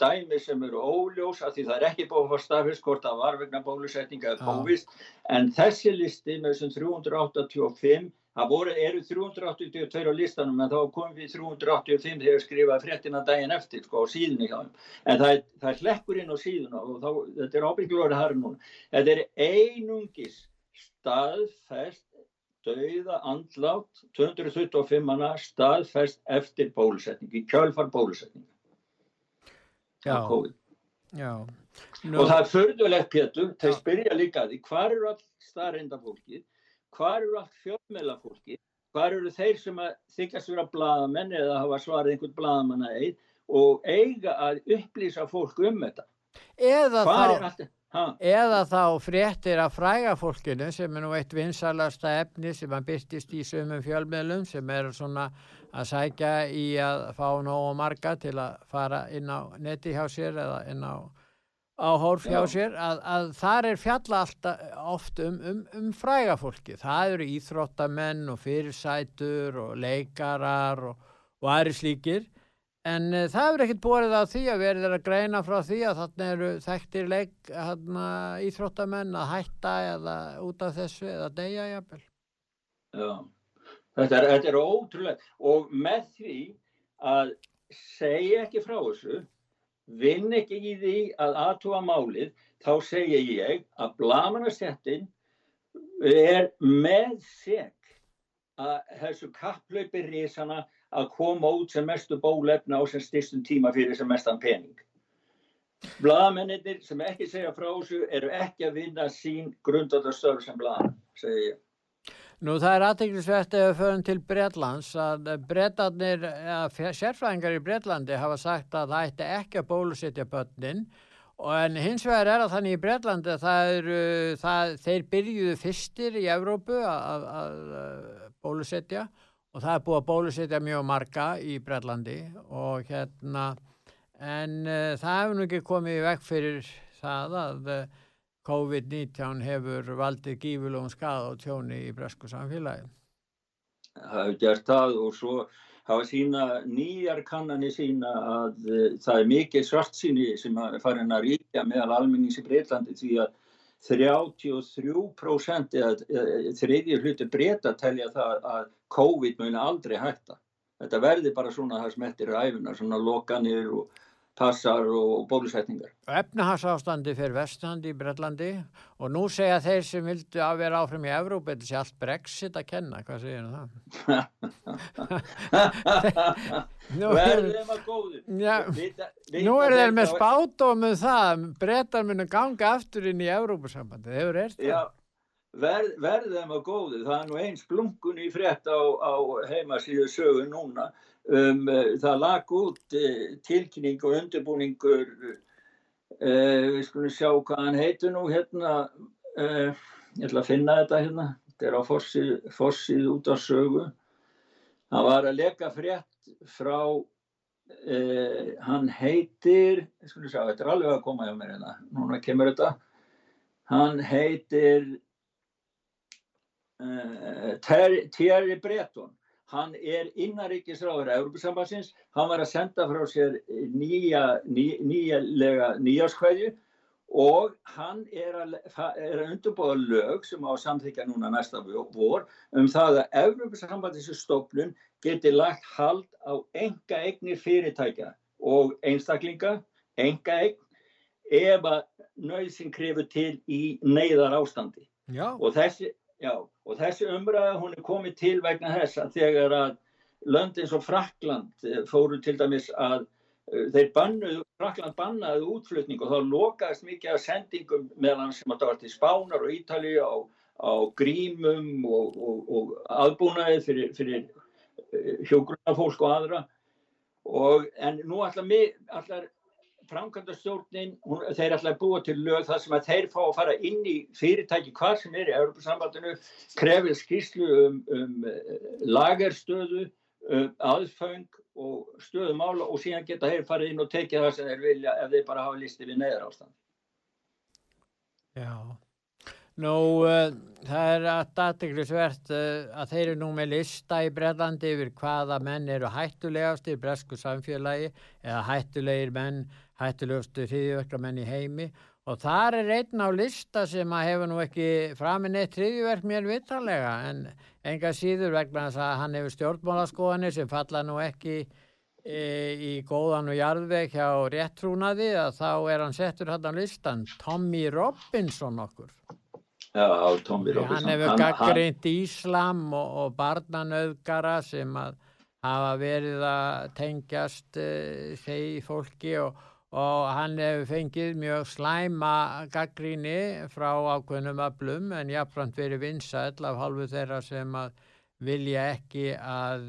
dæmi sem eru óljós að því það er ekki búið að staðfest hvort það var vegna bólusetninga eða bóvist. En þessi listi með þessum 385 Það voru, eru 382 á listanum en þá komum við 385 þegar skrifaði fréttina daginn eftir sko á síðunni hjá þeim. En það er, það er hlekkur inn á síðuna og þá, þetta er ábyggjulorið harri núna. Þetta er einungis staðfest dauða andlátt 225 manna staðfest eftir bólusetning, í kjálfar bólusetning. Já, já. No. Og það er förðulegt Pétur, þeir spyrja líka því hvar eru all staðreinda fólkið hvar eru allt fjölmjöla fólki, hvar eru þeir sem að þykast vera bladamenn eða hafa svarið einhvern bladamanna eið og eiga að upplýsa fólk um þetta. Eða þá, eða þá fréttir af fræga fólkinu sem er nú eitt vinsalasta efni sem hann byrtist í sömum fjölmjölum sem er svona að sækja í að fá nógu marga til að fara inn á neti hjá sér eða inn á, á hórf hjá sér að, að þar er fjalla alltaf oft um, um, um fræga fólki. Það eru íþróttamenn og fyrirsætur og leikarar og, og aðri slíkir en uh, það eru ekkert borið á því að verður að greina frá því að þarna eru þekktir leik hana, íþróttamenn að hætta eða út af þessu eða deyja jafnvel. Já. Þetta er, þetta er ótrúlega og með því að segja ekki frá þessu, vinn ekki í því að aðtúa málið, þá segja ég að blamanarsettin er með seg að þessu kapplaupi risana að koma út sem mestu bólefna á sem styrstum tíma fyrir sem mestan pening. Blagamennir sem ekki segja frá þessu eru ekki að vinna sín grundallarstöru sem blaman, segja ég. Nú það er aðteglisvert ef við förum til Breitlands að breytanir, sérfræðingar í Breitlandi hafa sagt að það ætti ekki að bólusetja börnin. En hins vegar er að þannig í Breitlandi það eru, það, þeir byrjuðu fyrstir í Evrópu að, að, að bólusetja. Og það er búið að bólusetja mjög marga í Breitlandi og hérna en uh, það hefur nú ekki komið í vekk fyrir það að uh, COVID-19 hefur valdið gífurlegum skada og tjóni í bresku samfélagi. Það hefur gert það og svo hafa sína nýjar kannanir sína að uh, það er mikið svartsýni sem farin að ríkja meðal almennings í Breitlandi því að 33% eða þriðjur hluti breyta telja það að COVID muni aldrei hætta. Þetta verði bara svona það smettir ræfuna, svona lokanir og passar og bólusetningar. Efnahagsástandi fyrir vestandi í Brellandi og nú segja þeir sem vildu að vera áfram í Evrópa þetta sé allt Brexit að kenna, hvað segir það? Verðum að góðu. Já, vita, vita nú er þeir með spátómið um það, brettar munu ganga aftur inn í Evrópasambandi, þeir eru eftir. Já, verð, verðum að góðu, það er nú eins blunkun í frétt á, á heimasíðu sögu núna. Um, það lag út uh, tilkynning og undirbúningur uh, við skulum sjá hvað hann heitur nú hérna. Uh, ég ætla að finna þetta hérna. Þetta er á forsið, forsið út af sögu. Hann var að leka frétt frá hann heitir ég skulum sjá, þetta er alveg að koma hjá mér hérna. Núna kemur þetta. Hann heitir Thierry Breton hann er innaríkisráður Európusambansins, hann var að senda frá sér nýja, ný, nýjalega nýjáskvæðju og hann er að, er að undurbóða lög sem á samþykja núna næsta vor um það að Európusambansins stofnun geti lagt hald á enga eignir fyrirtækja og einstaklinga, enga eign ef að nöðsinn krefur til í neyðar ástandi Já. og þessi Já, og þessi umræða hún er komið til vegna þess að þegar að lönd eins og Frakland eh, fóru til dæmis að uh, þeir bannuðu, Frakland bannaði útflutning og þá lokaðist mikið af sendingum meðan sem að það var til Spánar og Ítali á, á grímum og, og, og aðbúnaði fyrir, fyrir uh, hjógrunafólk og aðra. Og en nú allar, allar framkvæmdastjórnin, þeir ætla að búa til lög þar sem að þeir fá að fara inn í fyrirtæki hvað sem er í Europasambandinu, krefið skýrslu um, um eh, lagerstöðu, um aðföng og stöðumála og síðan geta þeir farið inn og tekið það sem þeir vilja ef þeir bara hafa listið við neðar ástand. Já, nú uh, það er aðdættiklisvert uh, eh, að þeir eru nú með lista í Brellandi yfir hvaða menn eru hættulegast í bresku samfélagi eða hættulegir menn hættilegustu hriðjverkamenn í heimi. Og þar er einn á lista sem að hefur nú ekki framinn eitt hriðjverk mér vittalega en enga síður vegna þess að hann hefur stjórnmálaskoðanir sem falla nú ekki e, í góðan og jarðveg hjá réttrúnaði að þá er hann settur hann á listan Tommy Robinson okkur Já, Tommy Robinson Hann hefur gaggrind Íslam og, og barnanauðgara sem að hafa verið að tengjast e, þeir fólki og og hann hefur fengið mjög slæma gaggríni frá ákveðnum öflum en jáfnframt verið vinsæl af halvu þeirra sem að vilja ekki að,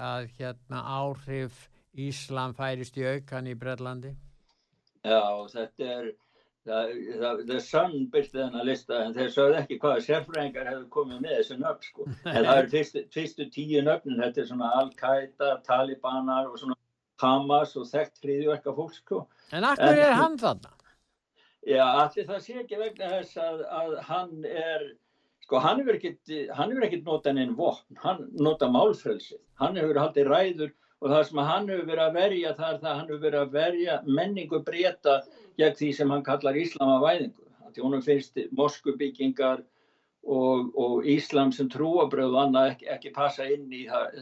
að hérna, áhrif Íslam færist í aukan í Brellandi? Já, þetta er, The Sun byrti þennan lista en þeir sögðu ekki hvaða sérfræðingar hefur komið með þessu nöfn sko. En það eru fyrstu, fyrstu tíu nöfnin, þetta er svona Al-Qaida, Talibanar og svona Hamas og þekkt fríðjörka fólk sko. En akkur er hann þarna? Já, allir það sé ekki vegna þess að, að hann er, sko hann hefur ekkert notað neinn vopn, hann notað málfrelsi, hann hefur haldið ræður og það sem hann hefur verið að verja það er það að hann hefur verið að verja menningu breyta gegn því sem hann kallar Íslamavæðingu. Því honum finnst moskubyggingar og, og Íslam sem trúabröðu annað ekki, ekki passa inn í það,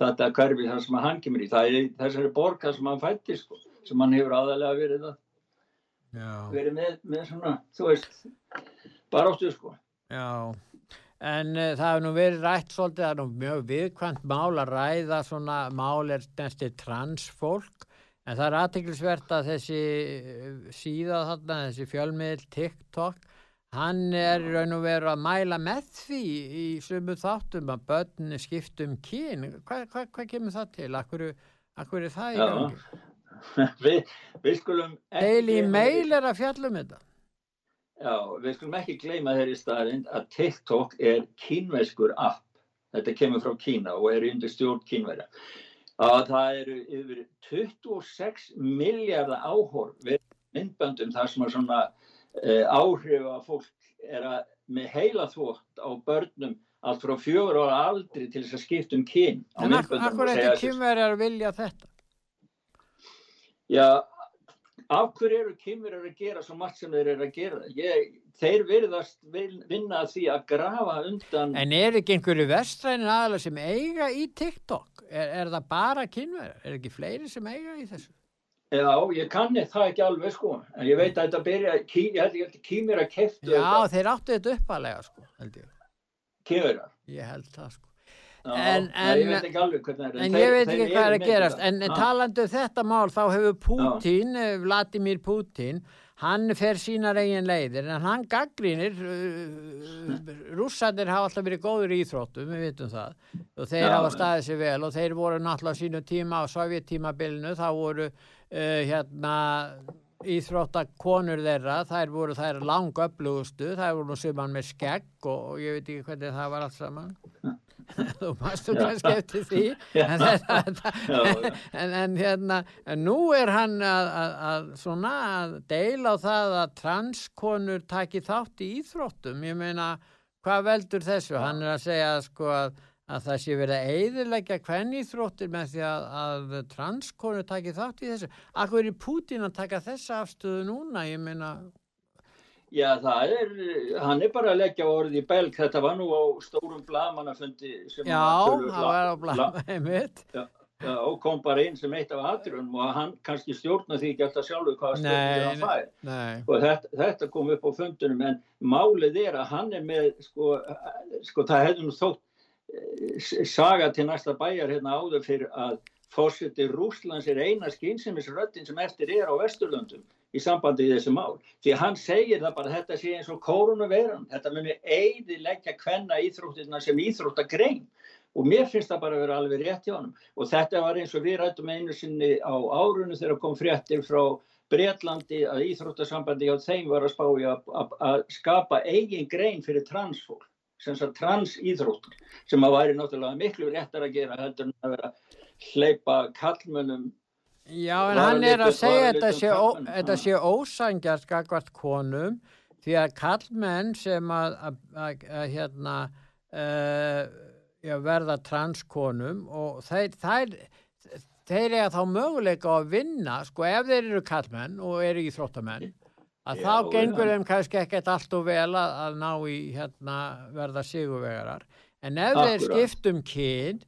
þetta hverfi þar sem hann kemur í. Það er þessari borgar sem hann fætti sko, sem hann hefur aðalega verið að verið með, með svona, þú veist, baróttu sko. Já. En uh, það hefur nú verið rætt svolítið, það er nú mjög viðkvæmt mál að ræða svona mál er næstu transfólk en það er aðtiklisvert að þessi eh, síða þarna, þessi fjölmiðl TikTok, hann er raun og veru að mæla með því í sumu þáttum að börn skiptum kín. Hvað hva, hva kemur það til? Akkur, akkur er það í gangi? Vi, við skulum ekki... Daily Mail er að fjallum þetta. Já, við skulum ekki gleyma þeirri staðrind að TikTok er kínveiskur app. Þetta kemur frá Kína og er undir stjórn kínverja. Að það eru yfir 26 miljardar áhor við myndböndum þar sem er svona uh, áhrif að fólk er að með heila þvótt á börnum allt frá fjögur ára aldri til þess að skipta um kín. En akkur þetta kynverjar vilja þetta? Já, af hverju eru kymur að gera svo margt sem þeir eru að gera ég, þeir virðast vinna því að grafa undan En er ekki einhverju vestrænin aðalega sem eiga í TikTok? Er, er það bara kynverðar? Er ekki fleiri sem eiga í þessu? Já, ég kanni það ekki alveg sko en ég veit að þetta byrja ég held ekki kymur að keftu Já, þeir áttu þetta uppalega sko Kymverðar? Ég held það sko En, en, ég veit ekki alveg hvernig það er en ég veit ekki hvað er að gerast. en ah. talandu um þetta mál þá hefur Putin ah. Vladimir Putin hann fer sínar eigin leiðir. En hann gaggrínir uh, rússandir hafa alltaf verið góður Íþróttum, við vitum það. Og þeir Já, hafa staðið sér vel og þeir voru náttúrulega sínu tíma á sovjettímabilinu þá voru uh, hérna íþróttakonur þeirra, þær voru þær langöflugustu, þær voru nú suman með skegg og, og ég veit ekki hvernig það var allt saman þú mástu kannski eftir því en, en, en hérna en nú er hann að, að, að svona að deila á það að transkonur taki þátt í íþróttum. Ég meina hvað veldur þessu? Hann er að segja sko að, að það sé verið að eiðilegja hvern íþróttir með því að transkonur taki þátt í þessu. Akkur er Pútin að taka þessa afstöðu núna? Ég meina Já, það er, hann er bara að leggja orði í belg, þetta var nú á stórum blamanafundi Já, það var á já, og kom bara inn sem eitt af aðrunum og hann kannski stjórna því ekki alltaf sjálfur hvaða stjórnir hann fær og þetta, þetta kom upp á fundunum en málið er að hann er með sko, sko það hefði nú þótt eh, saga til næsta bæjar hérna áður fyrir að fórseti Rúslands er eina skynnsimisröttin sem eftir er á Vesturlöndum í sambandi í þessu mál. Því hann segir það bara þetta sé eins og koronaviran, þetta munir eiði leggja hvenna íþróttirna sem íþróttagrein og mér finnst það bara að vera alveg rétt hjá hann og þetta var eins og við rættum einu sinni á árunni þegar kom fréttir frá Breitlandi að íþróttasambandi á þeim var að spá í að skapa eigin grein fyrir transfólk sem sagt transíþróttur sem að væri náttúrulega miklu réttar að gera heldur en að vera hleypa kallmönnum Já, en hann er að segja að þetta sé ósangjart skakvart konum því að kallmenn sem að, að, að, að hérna, uh, verða transkonum og þeir, þeir, þeir eiga þá möguleika að vinna, sko ef þeir eru kallmenn og eru í þróttamenn, að já, þá gengur þeim kannski ekkert allt og vel að ná í hérna, verða sigurvegarar, en ef Akkurat. þeir skiptum kyn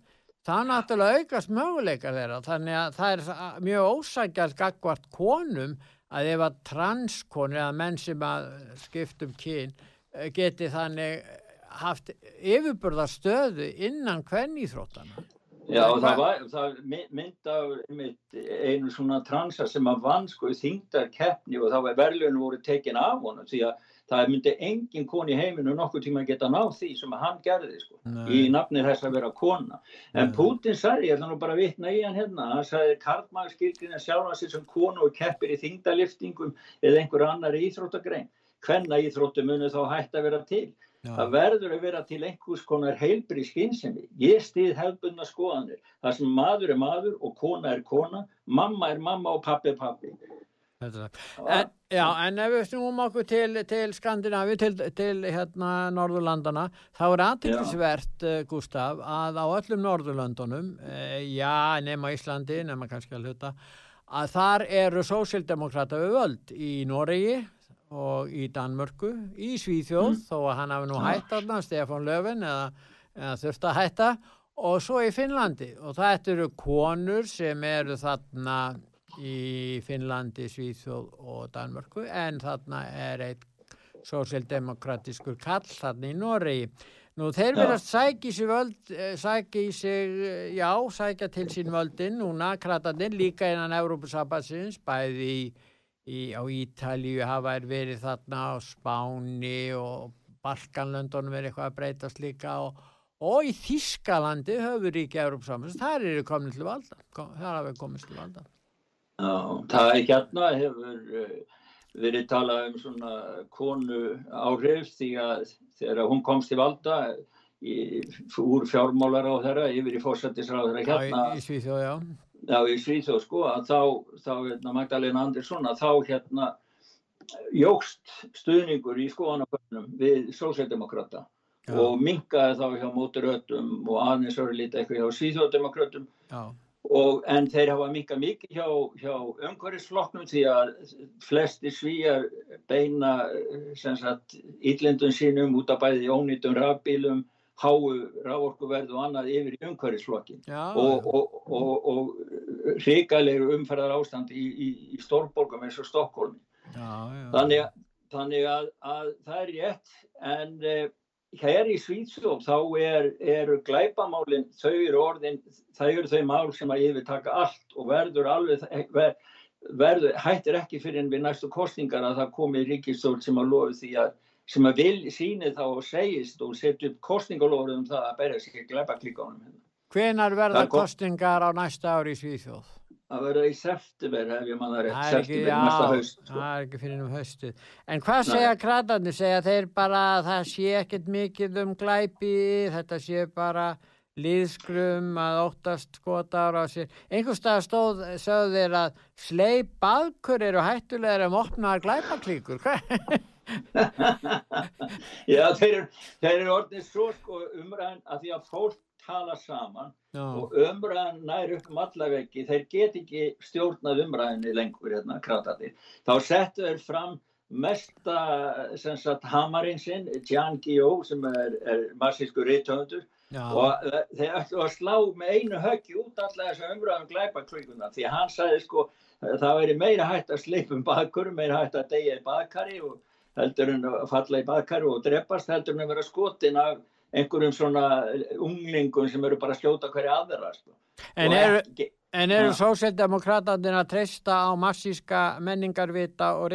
það náttúrulega aukast möguleikar þeirra þannig að það er mjög ósækjast gagvart konum að ef að transkonur eða menn sem að skiptum kyn eh, geti þannig haft yfirburðarstöðu innan hvern íþróttana Já, og það, var, það mynda einu svona transa sem að vann sko í þingdar keppni og þá var verðlunum voru tekin af honum því að það myndi engin kon í heiminu nokkur tíma geta náð því sem hann gerði sko, í nafnir þess að vera kona. En Nei. Putin sagði, ég ætla nú bara að vitna í hann hérna, hann sagði Karlmann skilgrin að sjálfa sér sem konu og keppir í þingdaliftingum eða einhver annar íþróttagrein. Hvenna íþróttu munu þá hægt að vera til Já. Það verður að vera til einhvers konar heilbri skynsemi. Ég stýð hefðbundna skoðanir. Það sem maður er maður og kona er kona, mamma er mamma og pappi er pappi. En, já, en ef við snúum okkur til, til Skandinavi, til, til hérna Norðurlandana, þá er aðtillisvert, uh, Gustaf, að á öllum Norðurlandunum, uh, já, nema Íslandi, nema kannski að hluta, að þar eru sósildemokrata við völd í Noregi, og í Danmörku, í Svíþjóð mm. þó að hann hafi nú hætt alveg Stefán Löfven eða, eða þurft að hætta. Og svo í Finnlandi og þetta eru konur sem eru þarna í Finnlandi, Svíþjóð og Danmörku en þarna er eitt sósildemokratiskur kall þarna í Noregi. Nú þeir verðast sækja í sig völd, eh, sækja í sig, eh, já, sækja til sín völdin núna, krataninn, líka innan Európa-sabatsins, bæði í í, á Ítalíu hafa er verið þarna á Spáni og Balkanlöndunum er eitthvað að breytast líka og, og í Þískalandi höfur ríkja Európsamins, þar eru komin til valda þar hafa við komist til valda. Já, það er hérna hefur uh, verið talað um svona konu áhrif því að þegar hún komst til valda í, úr fjármálar á þeirra yfir í fórsættisráður hérna í, í Svíþjóð, já já í Svíþjóð sko að þá, þá hérna, Magdalena Andersson að þá hérna jógst stuðningur í skoðanabönnum við sósældemokrata og mingaði þá hjá móturötum og aðeins voru lítið eitthvað hjá Svíþjóðdemokratum en þeir hafa mingað mikið hjá, hjá umhverfisflokknum því að flesti svíjar beina íllendun sínum út af bæði ónýtum rafbílum háu rávorkuverð og annað yfir í umhverfisflokkin og, og, og, og hrikalegur umferðar ástand í, í, í stórborgum eins og Stokkólmi þannig, þannig að, að það er rétt en eh, hér í Svíðsjóf þá er, eru glæpamálinn þau eru orðin, þau eru þau mál sem að yfirtaka allt og verður alveg ver, verður, hættir ekki fyrir en við næstu kostingar að það komi ríkistól sem að lofi því að sem að vil síni þá og segist og setja upp kostningalóður um það að berja ekki glepa klíkánum hérna. Hvenar verða kostningar á næsta ári í Svíþjóð? Það verða í september ef ég manna rétt, september næsta haust. Sko. Það er ekki fyrir um haustu. En hvað segja kratarnir? Segja þeir bara að það sé ekkert mikið um glæpi, þetta sé bara liðskrum að óttast skota ára á sér. Einhvers stað stóð, sögðu þeir að sleip baðkur eru hættulegar um opnaðar glæpaklíkur. Hvað? Já, þeir eru, þeir eru orðin svo sko umræðan að því að fólk tala saman Já. og umræðan nær upp um allaveggi, þeir get ekki stjórnað umræðinni lengur hérna kratati. Þá settu þeir fram mesta sagt, hamarinn sinn, Jan Guillou sem er, er massísku rítöfundur og uh, þeir ætlu að slá með einu höggi út allar þess að umræðum glæpa klíkuna því hann sagði sko það veri meira hægt að sleipum bakur, meira hægt að deyja í bakari og heldur en að falla í bakkaru og drepast heldur en að vera skotin af einhverjum svona unglingum sem eru bara að sljóta hverja aðra sko. En eru, eru sósildemokrátaðin að treysta á massíska menningarvita og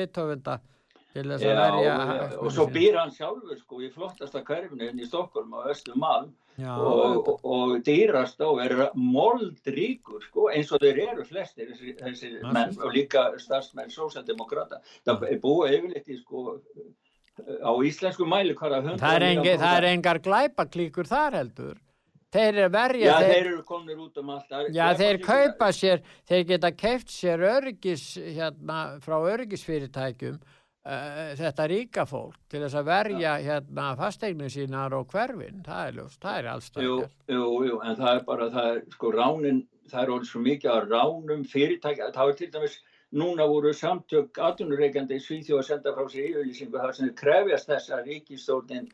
rittöfunda? Já, og, og svo býr hann sjálfur sko í flottasta hverfnin hérna í Stokkólm á Östum Malm og, og, og dýrast á er moldríkur sko eins og þeir eru flestir þessi, menn og líka starfsmenn sósaldemokrata það er búið yfirleitt í sko á íslensku mæli það er, engi, það er engar glæpaklíkur þar heldur. Þeir eru verja já þeir, þeir eru komin út um allt. Já þeir kaupa sér þeir geta keift sér örgis hérna frá örgisfyrirtækjum þetta ríka fólk til þess að verja ja. hérna fasteignin sínar og hverfin, það er ljúst, það er allstað jú, jú, jú, en það er bara það er, sko, ránin, það er orðið svo mikið að ránum fyrirtækja, það er til dæmis núna voru samtök aðtunureikandi í Svíþjóð að senda frá sér yfirlýsingu það sem krefjast þess að ríkistórnin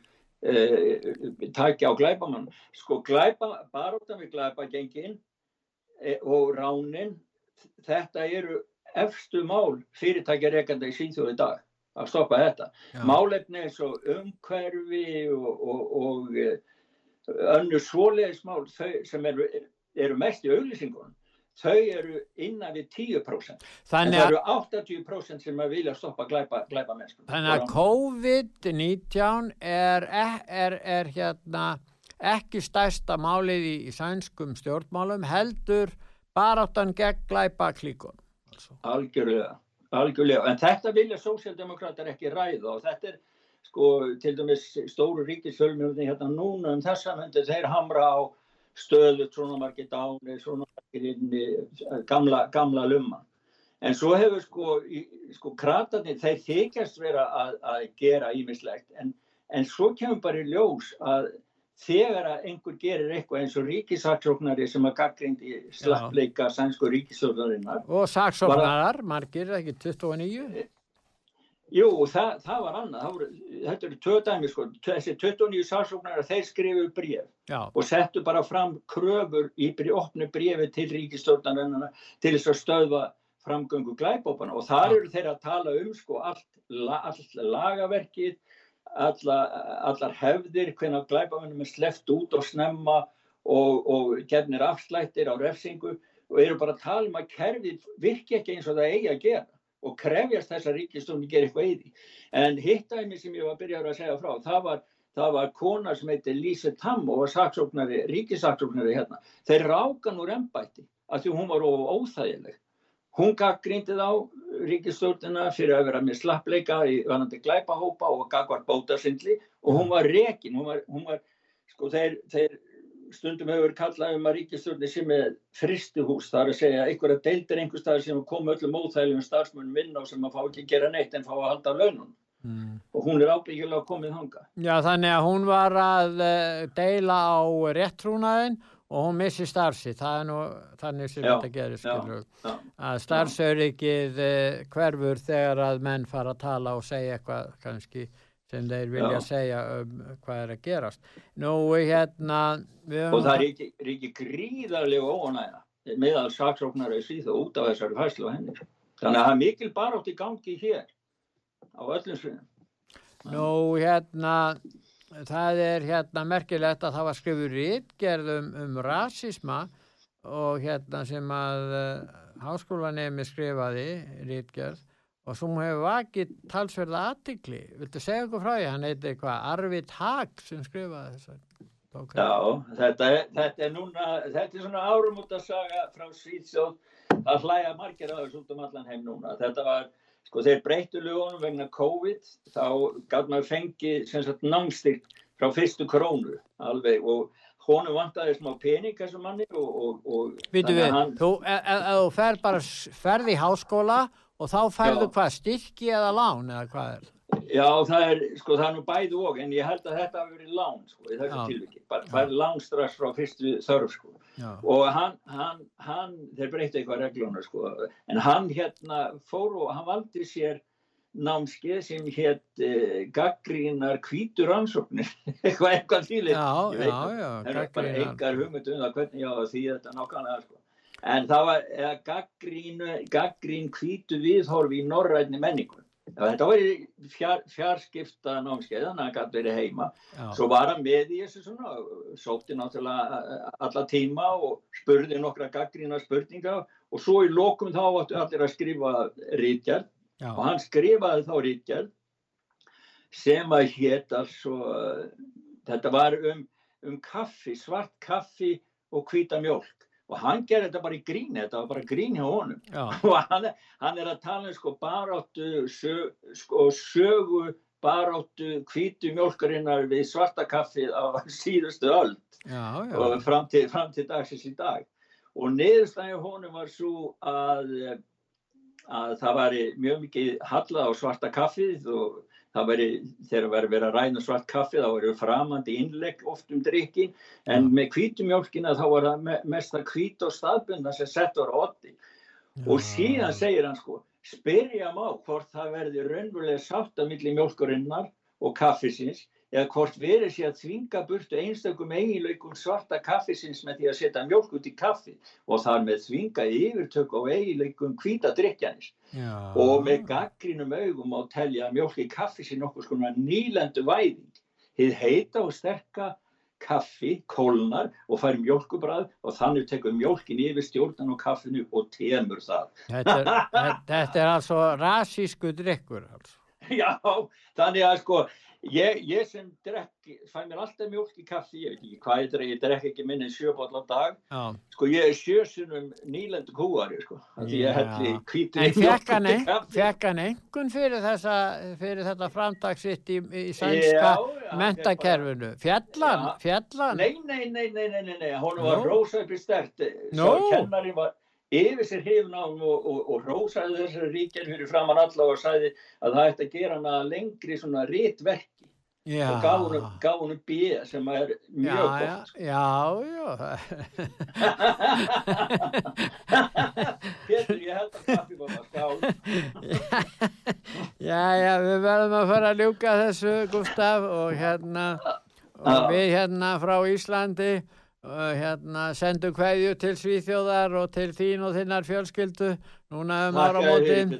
uh, takja á glæbamann sko glæba, baróttan við glæba gengin e, og ránin þetta eru efstu mál fyrirtækjareikandi í Svíþjóð í dag að stoppa þetta. Já. Málefni eins og umhverfi og, og, og eh, önnur svoleiðismál sem eru eru mest í auglýsingunum þau eru innan við 10% Þannig en það að, eru 80% sem að vilja stoppa glæpa, glæpa mennskum þannig að COVID-19 er, er, er hérna ekki stærsta málið í, í sænskum stjórnmálum heldur baráttan gegn glæpa klíkun. algjörlega, algjörlega en þetta vilja sósjaldemokrátar ekki ræða og þetta er sko til dæmis stóru ríkisfölmjörni hérna núna um þessa myndi þeir hamra á stöðu svona margir dáni, svona margir inni, gamla, gamla lumman. En svo hefur sko, sko kratarnir, þeir þykjast vera að, að gera ímislegt, en, en svo kemur bara í ljós að þegar að einhver gerir eitthvað eins og ríkisaksóknari sem að gaggrindi slappleika sænsku ríkisóknarinnar. Og saksóknarar, margir, ekki 29? Jú, það, það var annað, það voru, þetta eru tvö dæmi sko, þessi 29 saksóknarar þeir skrifu bréf Já. og settu bara fram kröfur í opnu bréfi til ríkistjórnarinn til þess að stöðva framgöngu glæbópana og þar Já. eru þeir að tala um sko allt, allt lagaverkið, alla, allar hefðir, hvernig glæbópanum er sleft út og snemma og, og gefnir afslættir á refsingu og eru bara að tala um að kerfið virki ekki eins og það eigi að gera og krefjast þess að ríkistjórnir gera eitthvað í því. En hittæmi sem ég var að byrja að segja frá, það var það var kona sem heitir Lise Tam og var saksóknari, ríkisaksóknari hérna. Þeir rákan úr ennbætti að því hún var óþægileg. Hún gaggrindið á ríkistjórnina fyrir að vera með slappleika í vanandi glæpahópa og gagvar bótasindli og hún var rekin, hún var, hún var sko þeir, þeir stundum hefur kallað um að ríkistjórni sem er fristuhús, það er að segja einhverja deildir einhver staðar sem kom öllum óþægilegum starfsmunum vinna og sem að fá ekki að gera neitt en fá að halda launum Mm. og hún er ábyggilega komið hanga. Já, þannig að hún var að uh, deila á réttrúnaðin og hún missi starfsi, það er nú þannig sem þetta gerir, skilur já. að starfsöryggið uh, hverfur þegar að menn fara að tala og segja eitthvað kannski sem þeir vilja Já. segja um hvað er að gerast. Nú, hérna Og það er ekki, er ekki gríðarlega óanæða meðal saksóknara í síðu út af þessari fæslu á henni. Þannig að það er mikil barátt í gangi hér á öllum sviðum. Nú, hérna, það er hérna merkilegt að það var skrifur rítgerð um, um rasisma og hérna sem að uh, háskólanemi skrifaði rítgerð og sem hefur vakið talsverða aðtikli. Viltu segja okkur frá því? Hann heiti eitthvað Arvid Hag sem skrifaði þess að Já, þetta er, þetta er núna, þetta er svona árum út að saga frá Svíðsjóð að hlæja margir aðeins út um allan heim núna. Þetta var, sko þeir breyttu lögunum vegna COVID, þá gátt maður fengið sem sagt námstík frá fyrstu krónu alveg og honum vantaði smá pening þessu manni og, og, og Vitu við, hann- þú, ef- ef þú fer bara s- ferð í háskóla og þá færðu Já. hvað, styrki eða lán eða hvað er? Já, það er, sko, það er nú bæði og, en ég held að þetta hafi verið lán, sko, í þessu tilviki. Bara, það er lán strax frá fyrstu þörf, sko. Já, Og hann, hann, hann, þeir breytti eitthvað regluna, sko, en hann hérna fór og hann valdi sér námskeið sem hétt eh, gaggrínar hvítur rannsóknir, eitthvað eitthvað þýlið. já, já, já, Það er bara engar hugmynd um það hvernig ég á að því þetta nákvæmlega, sko. En það var gaggrín, gaggrín hvítu viðhorfi í norrænni menningu. Já, þetta var fjár, fjarskipta námskeið, þannig að það gæti verið heima. Já. Svo var hann með í þessu svona, sótti náttúrulega alla tíma og spurði nokkra gaggrína spurninga og svo í lokum þá áttu allir að skrifa rítgjörn Já, og hann skrifaði þá rítgjörn sem að hétt altså, þetta var um, um kaffi, svart kaffi og hvíta mjólk og hann gerði þetta bara í gríni, þetta var bara grín hjá honum. Já, og hann, er- hann er að tala um sko baráttu sög, sko, sögu baráttu hvítu mjólkarinnar við svarta kaffið á síðustu öll og fram til, fram til dagsins í dag. Og niðurstæði honum var svo að, að það var mjög mikið hallað á svarta kaffið og það væri, þegar væri verið að ræna svart kaffið þá eru framandi innlegg oft um drikkin en með hvítumjólkina þá var það me- mest að hvít og staðbundna sem sett var á otti og síðan segir hann sko spyrja má hvort það verði raunverulega sátt að milli mjólkurinnar og kaffisins eða hvort verið sé að þvinga burtu einstökum eiginleikum svarta kaffisins með því að setja mjólk út í kaffi og þar með þvinga yfirtök á eiginleikum já. og með gaggrínum augum á telja að mjólk í kaffi sé nokkuð skona nýlendu væðing. Hið heita og sterka kaffi, kólnar og fær mjölkubræð og þannig tekur mjölkin yfir stjórnan og kaffinu og temur það. Þetta er, þetta, er altså rasísku drikkur. Altså. Já, þannig að sko, Ég, ég sem drekk, fæ mér alltaf mjölk í kaffi, ég veit ekki hvað ég drekk, ég drekk ekki minni sjöbóll á dag, Já. sko ég er sjösunum nýlendu kúari, sko, því ég helli kvítur í mjölk í kaffi. Fekk hann einhvern fyrir, þessa, fyrir þetta framtagsitt í, í sænska mentakerfinu? Fjallan? Fjallan? Nei, nei, nei, nei, nei, nei, nei, hún var rosa upp í stert, svo kennari var yfir sér hefn á og, og, og rósaði þessari ríkjan fyrir framann alla og sagði að það ætti að gera hana lengri svona réttverki og gaf hún, gaf hún B sem er mjög já, gott. Já, já Pétur, ég held að kaffi var skál Já, já, við verðum að fara að ljúka þessu Gustaf og hérna og við hérna frá Íslandi hérna sendum hverju til Svíþjóðar og til þín og þinnar fjölskyldu núna um áramótin.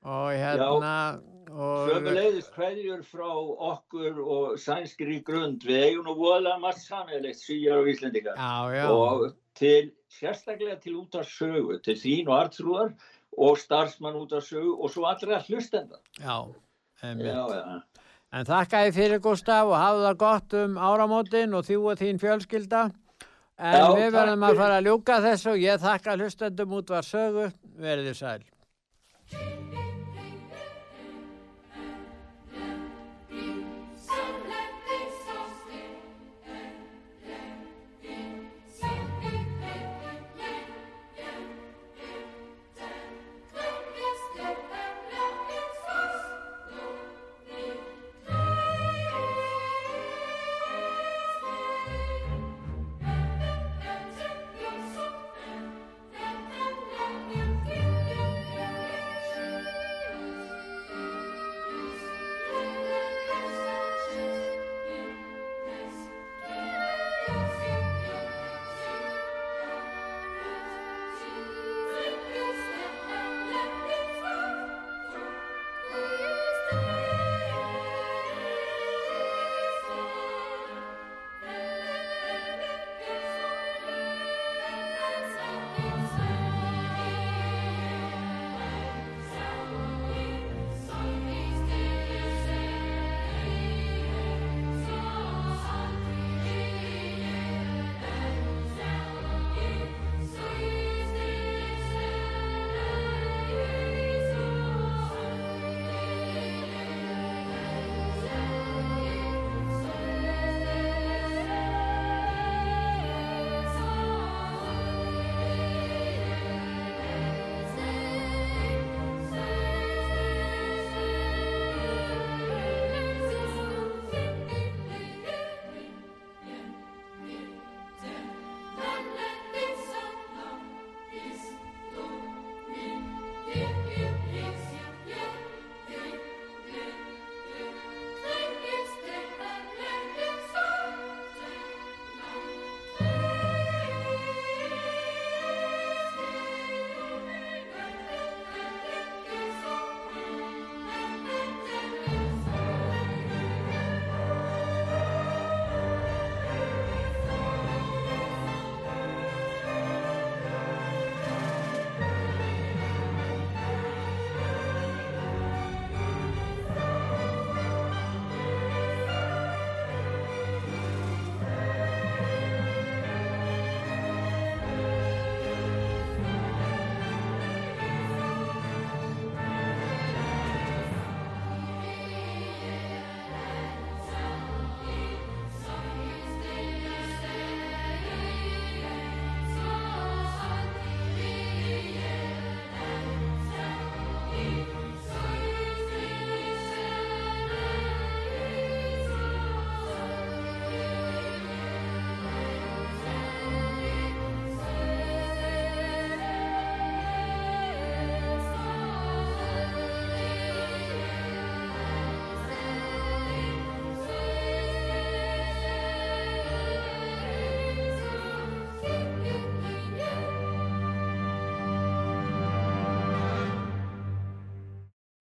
Og hérna Sömulegðist hverjur frá okkur og sænskri grund. Við eigum nú voðalega margt sammeðilegt svíjar og íslendingar. Já, já. og til, sérstaklega til út af sögu til þín og artrúðar og starfsmann út af sögu og svo allra hlustenda. Já, já, já. En þakka ég fyrir Gustaf og hafa það gott um áramótin og þjú og þín fjölskylda. En Já, við verðum að fara að ljúka þessu og ég þakka hlustendum út var sögu, verðið sæl.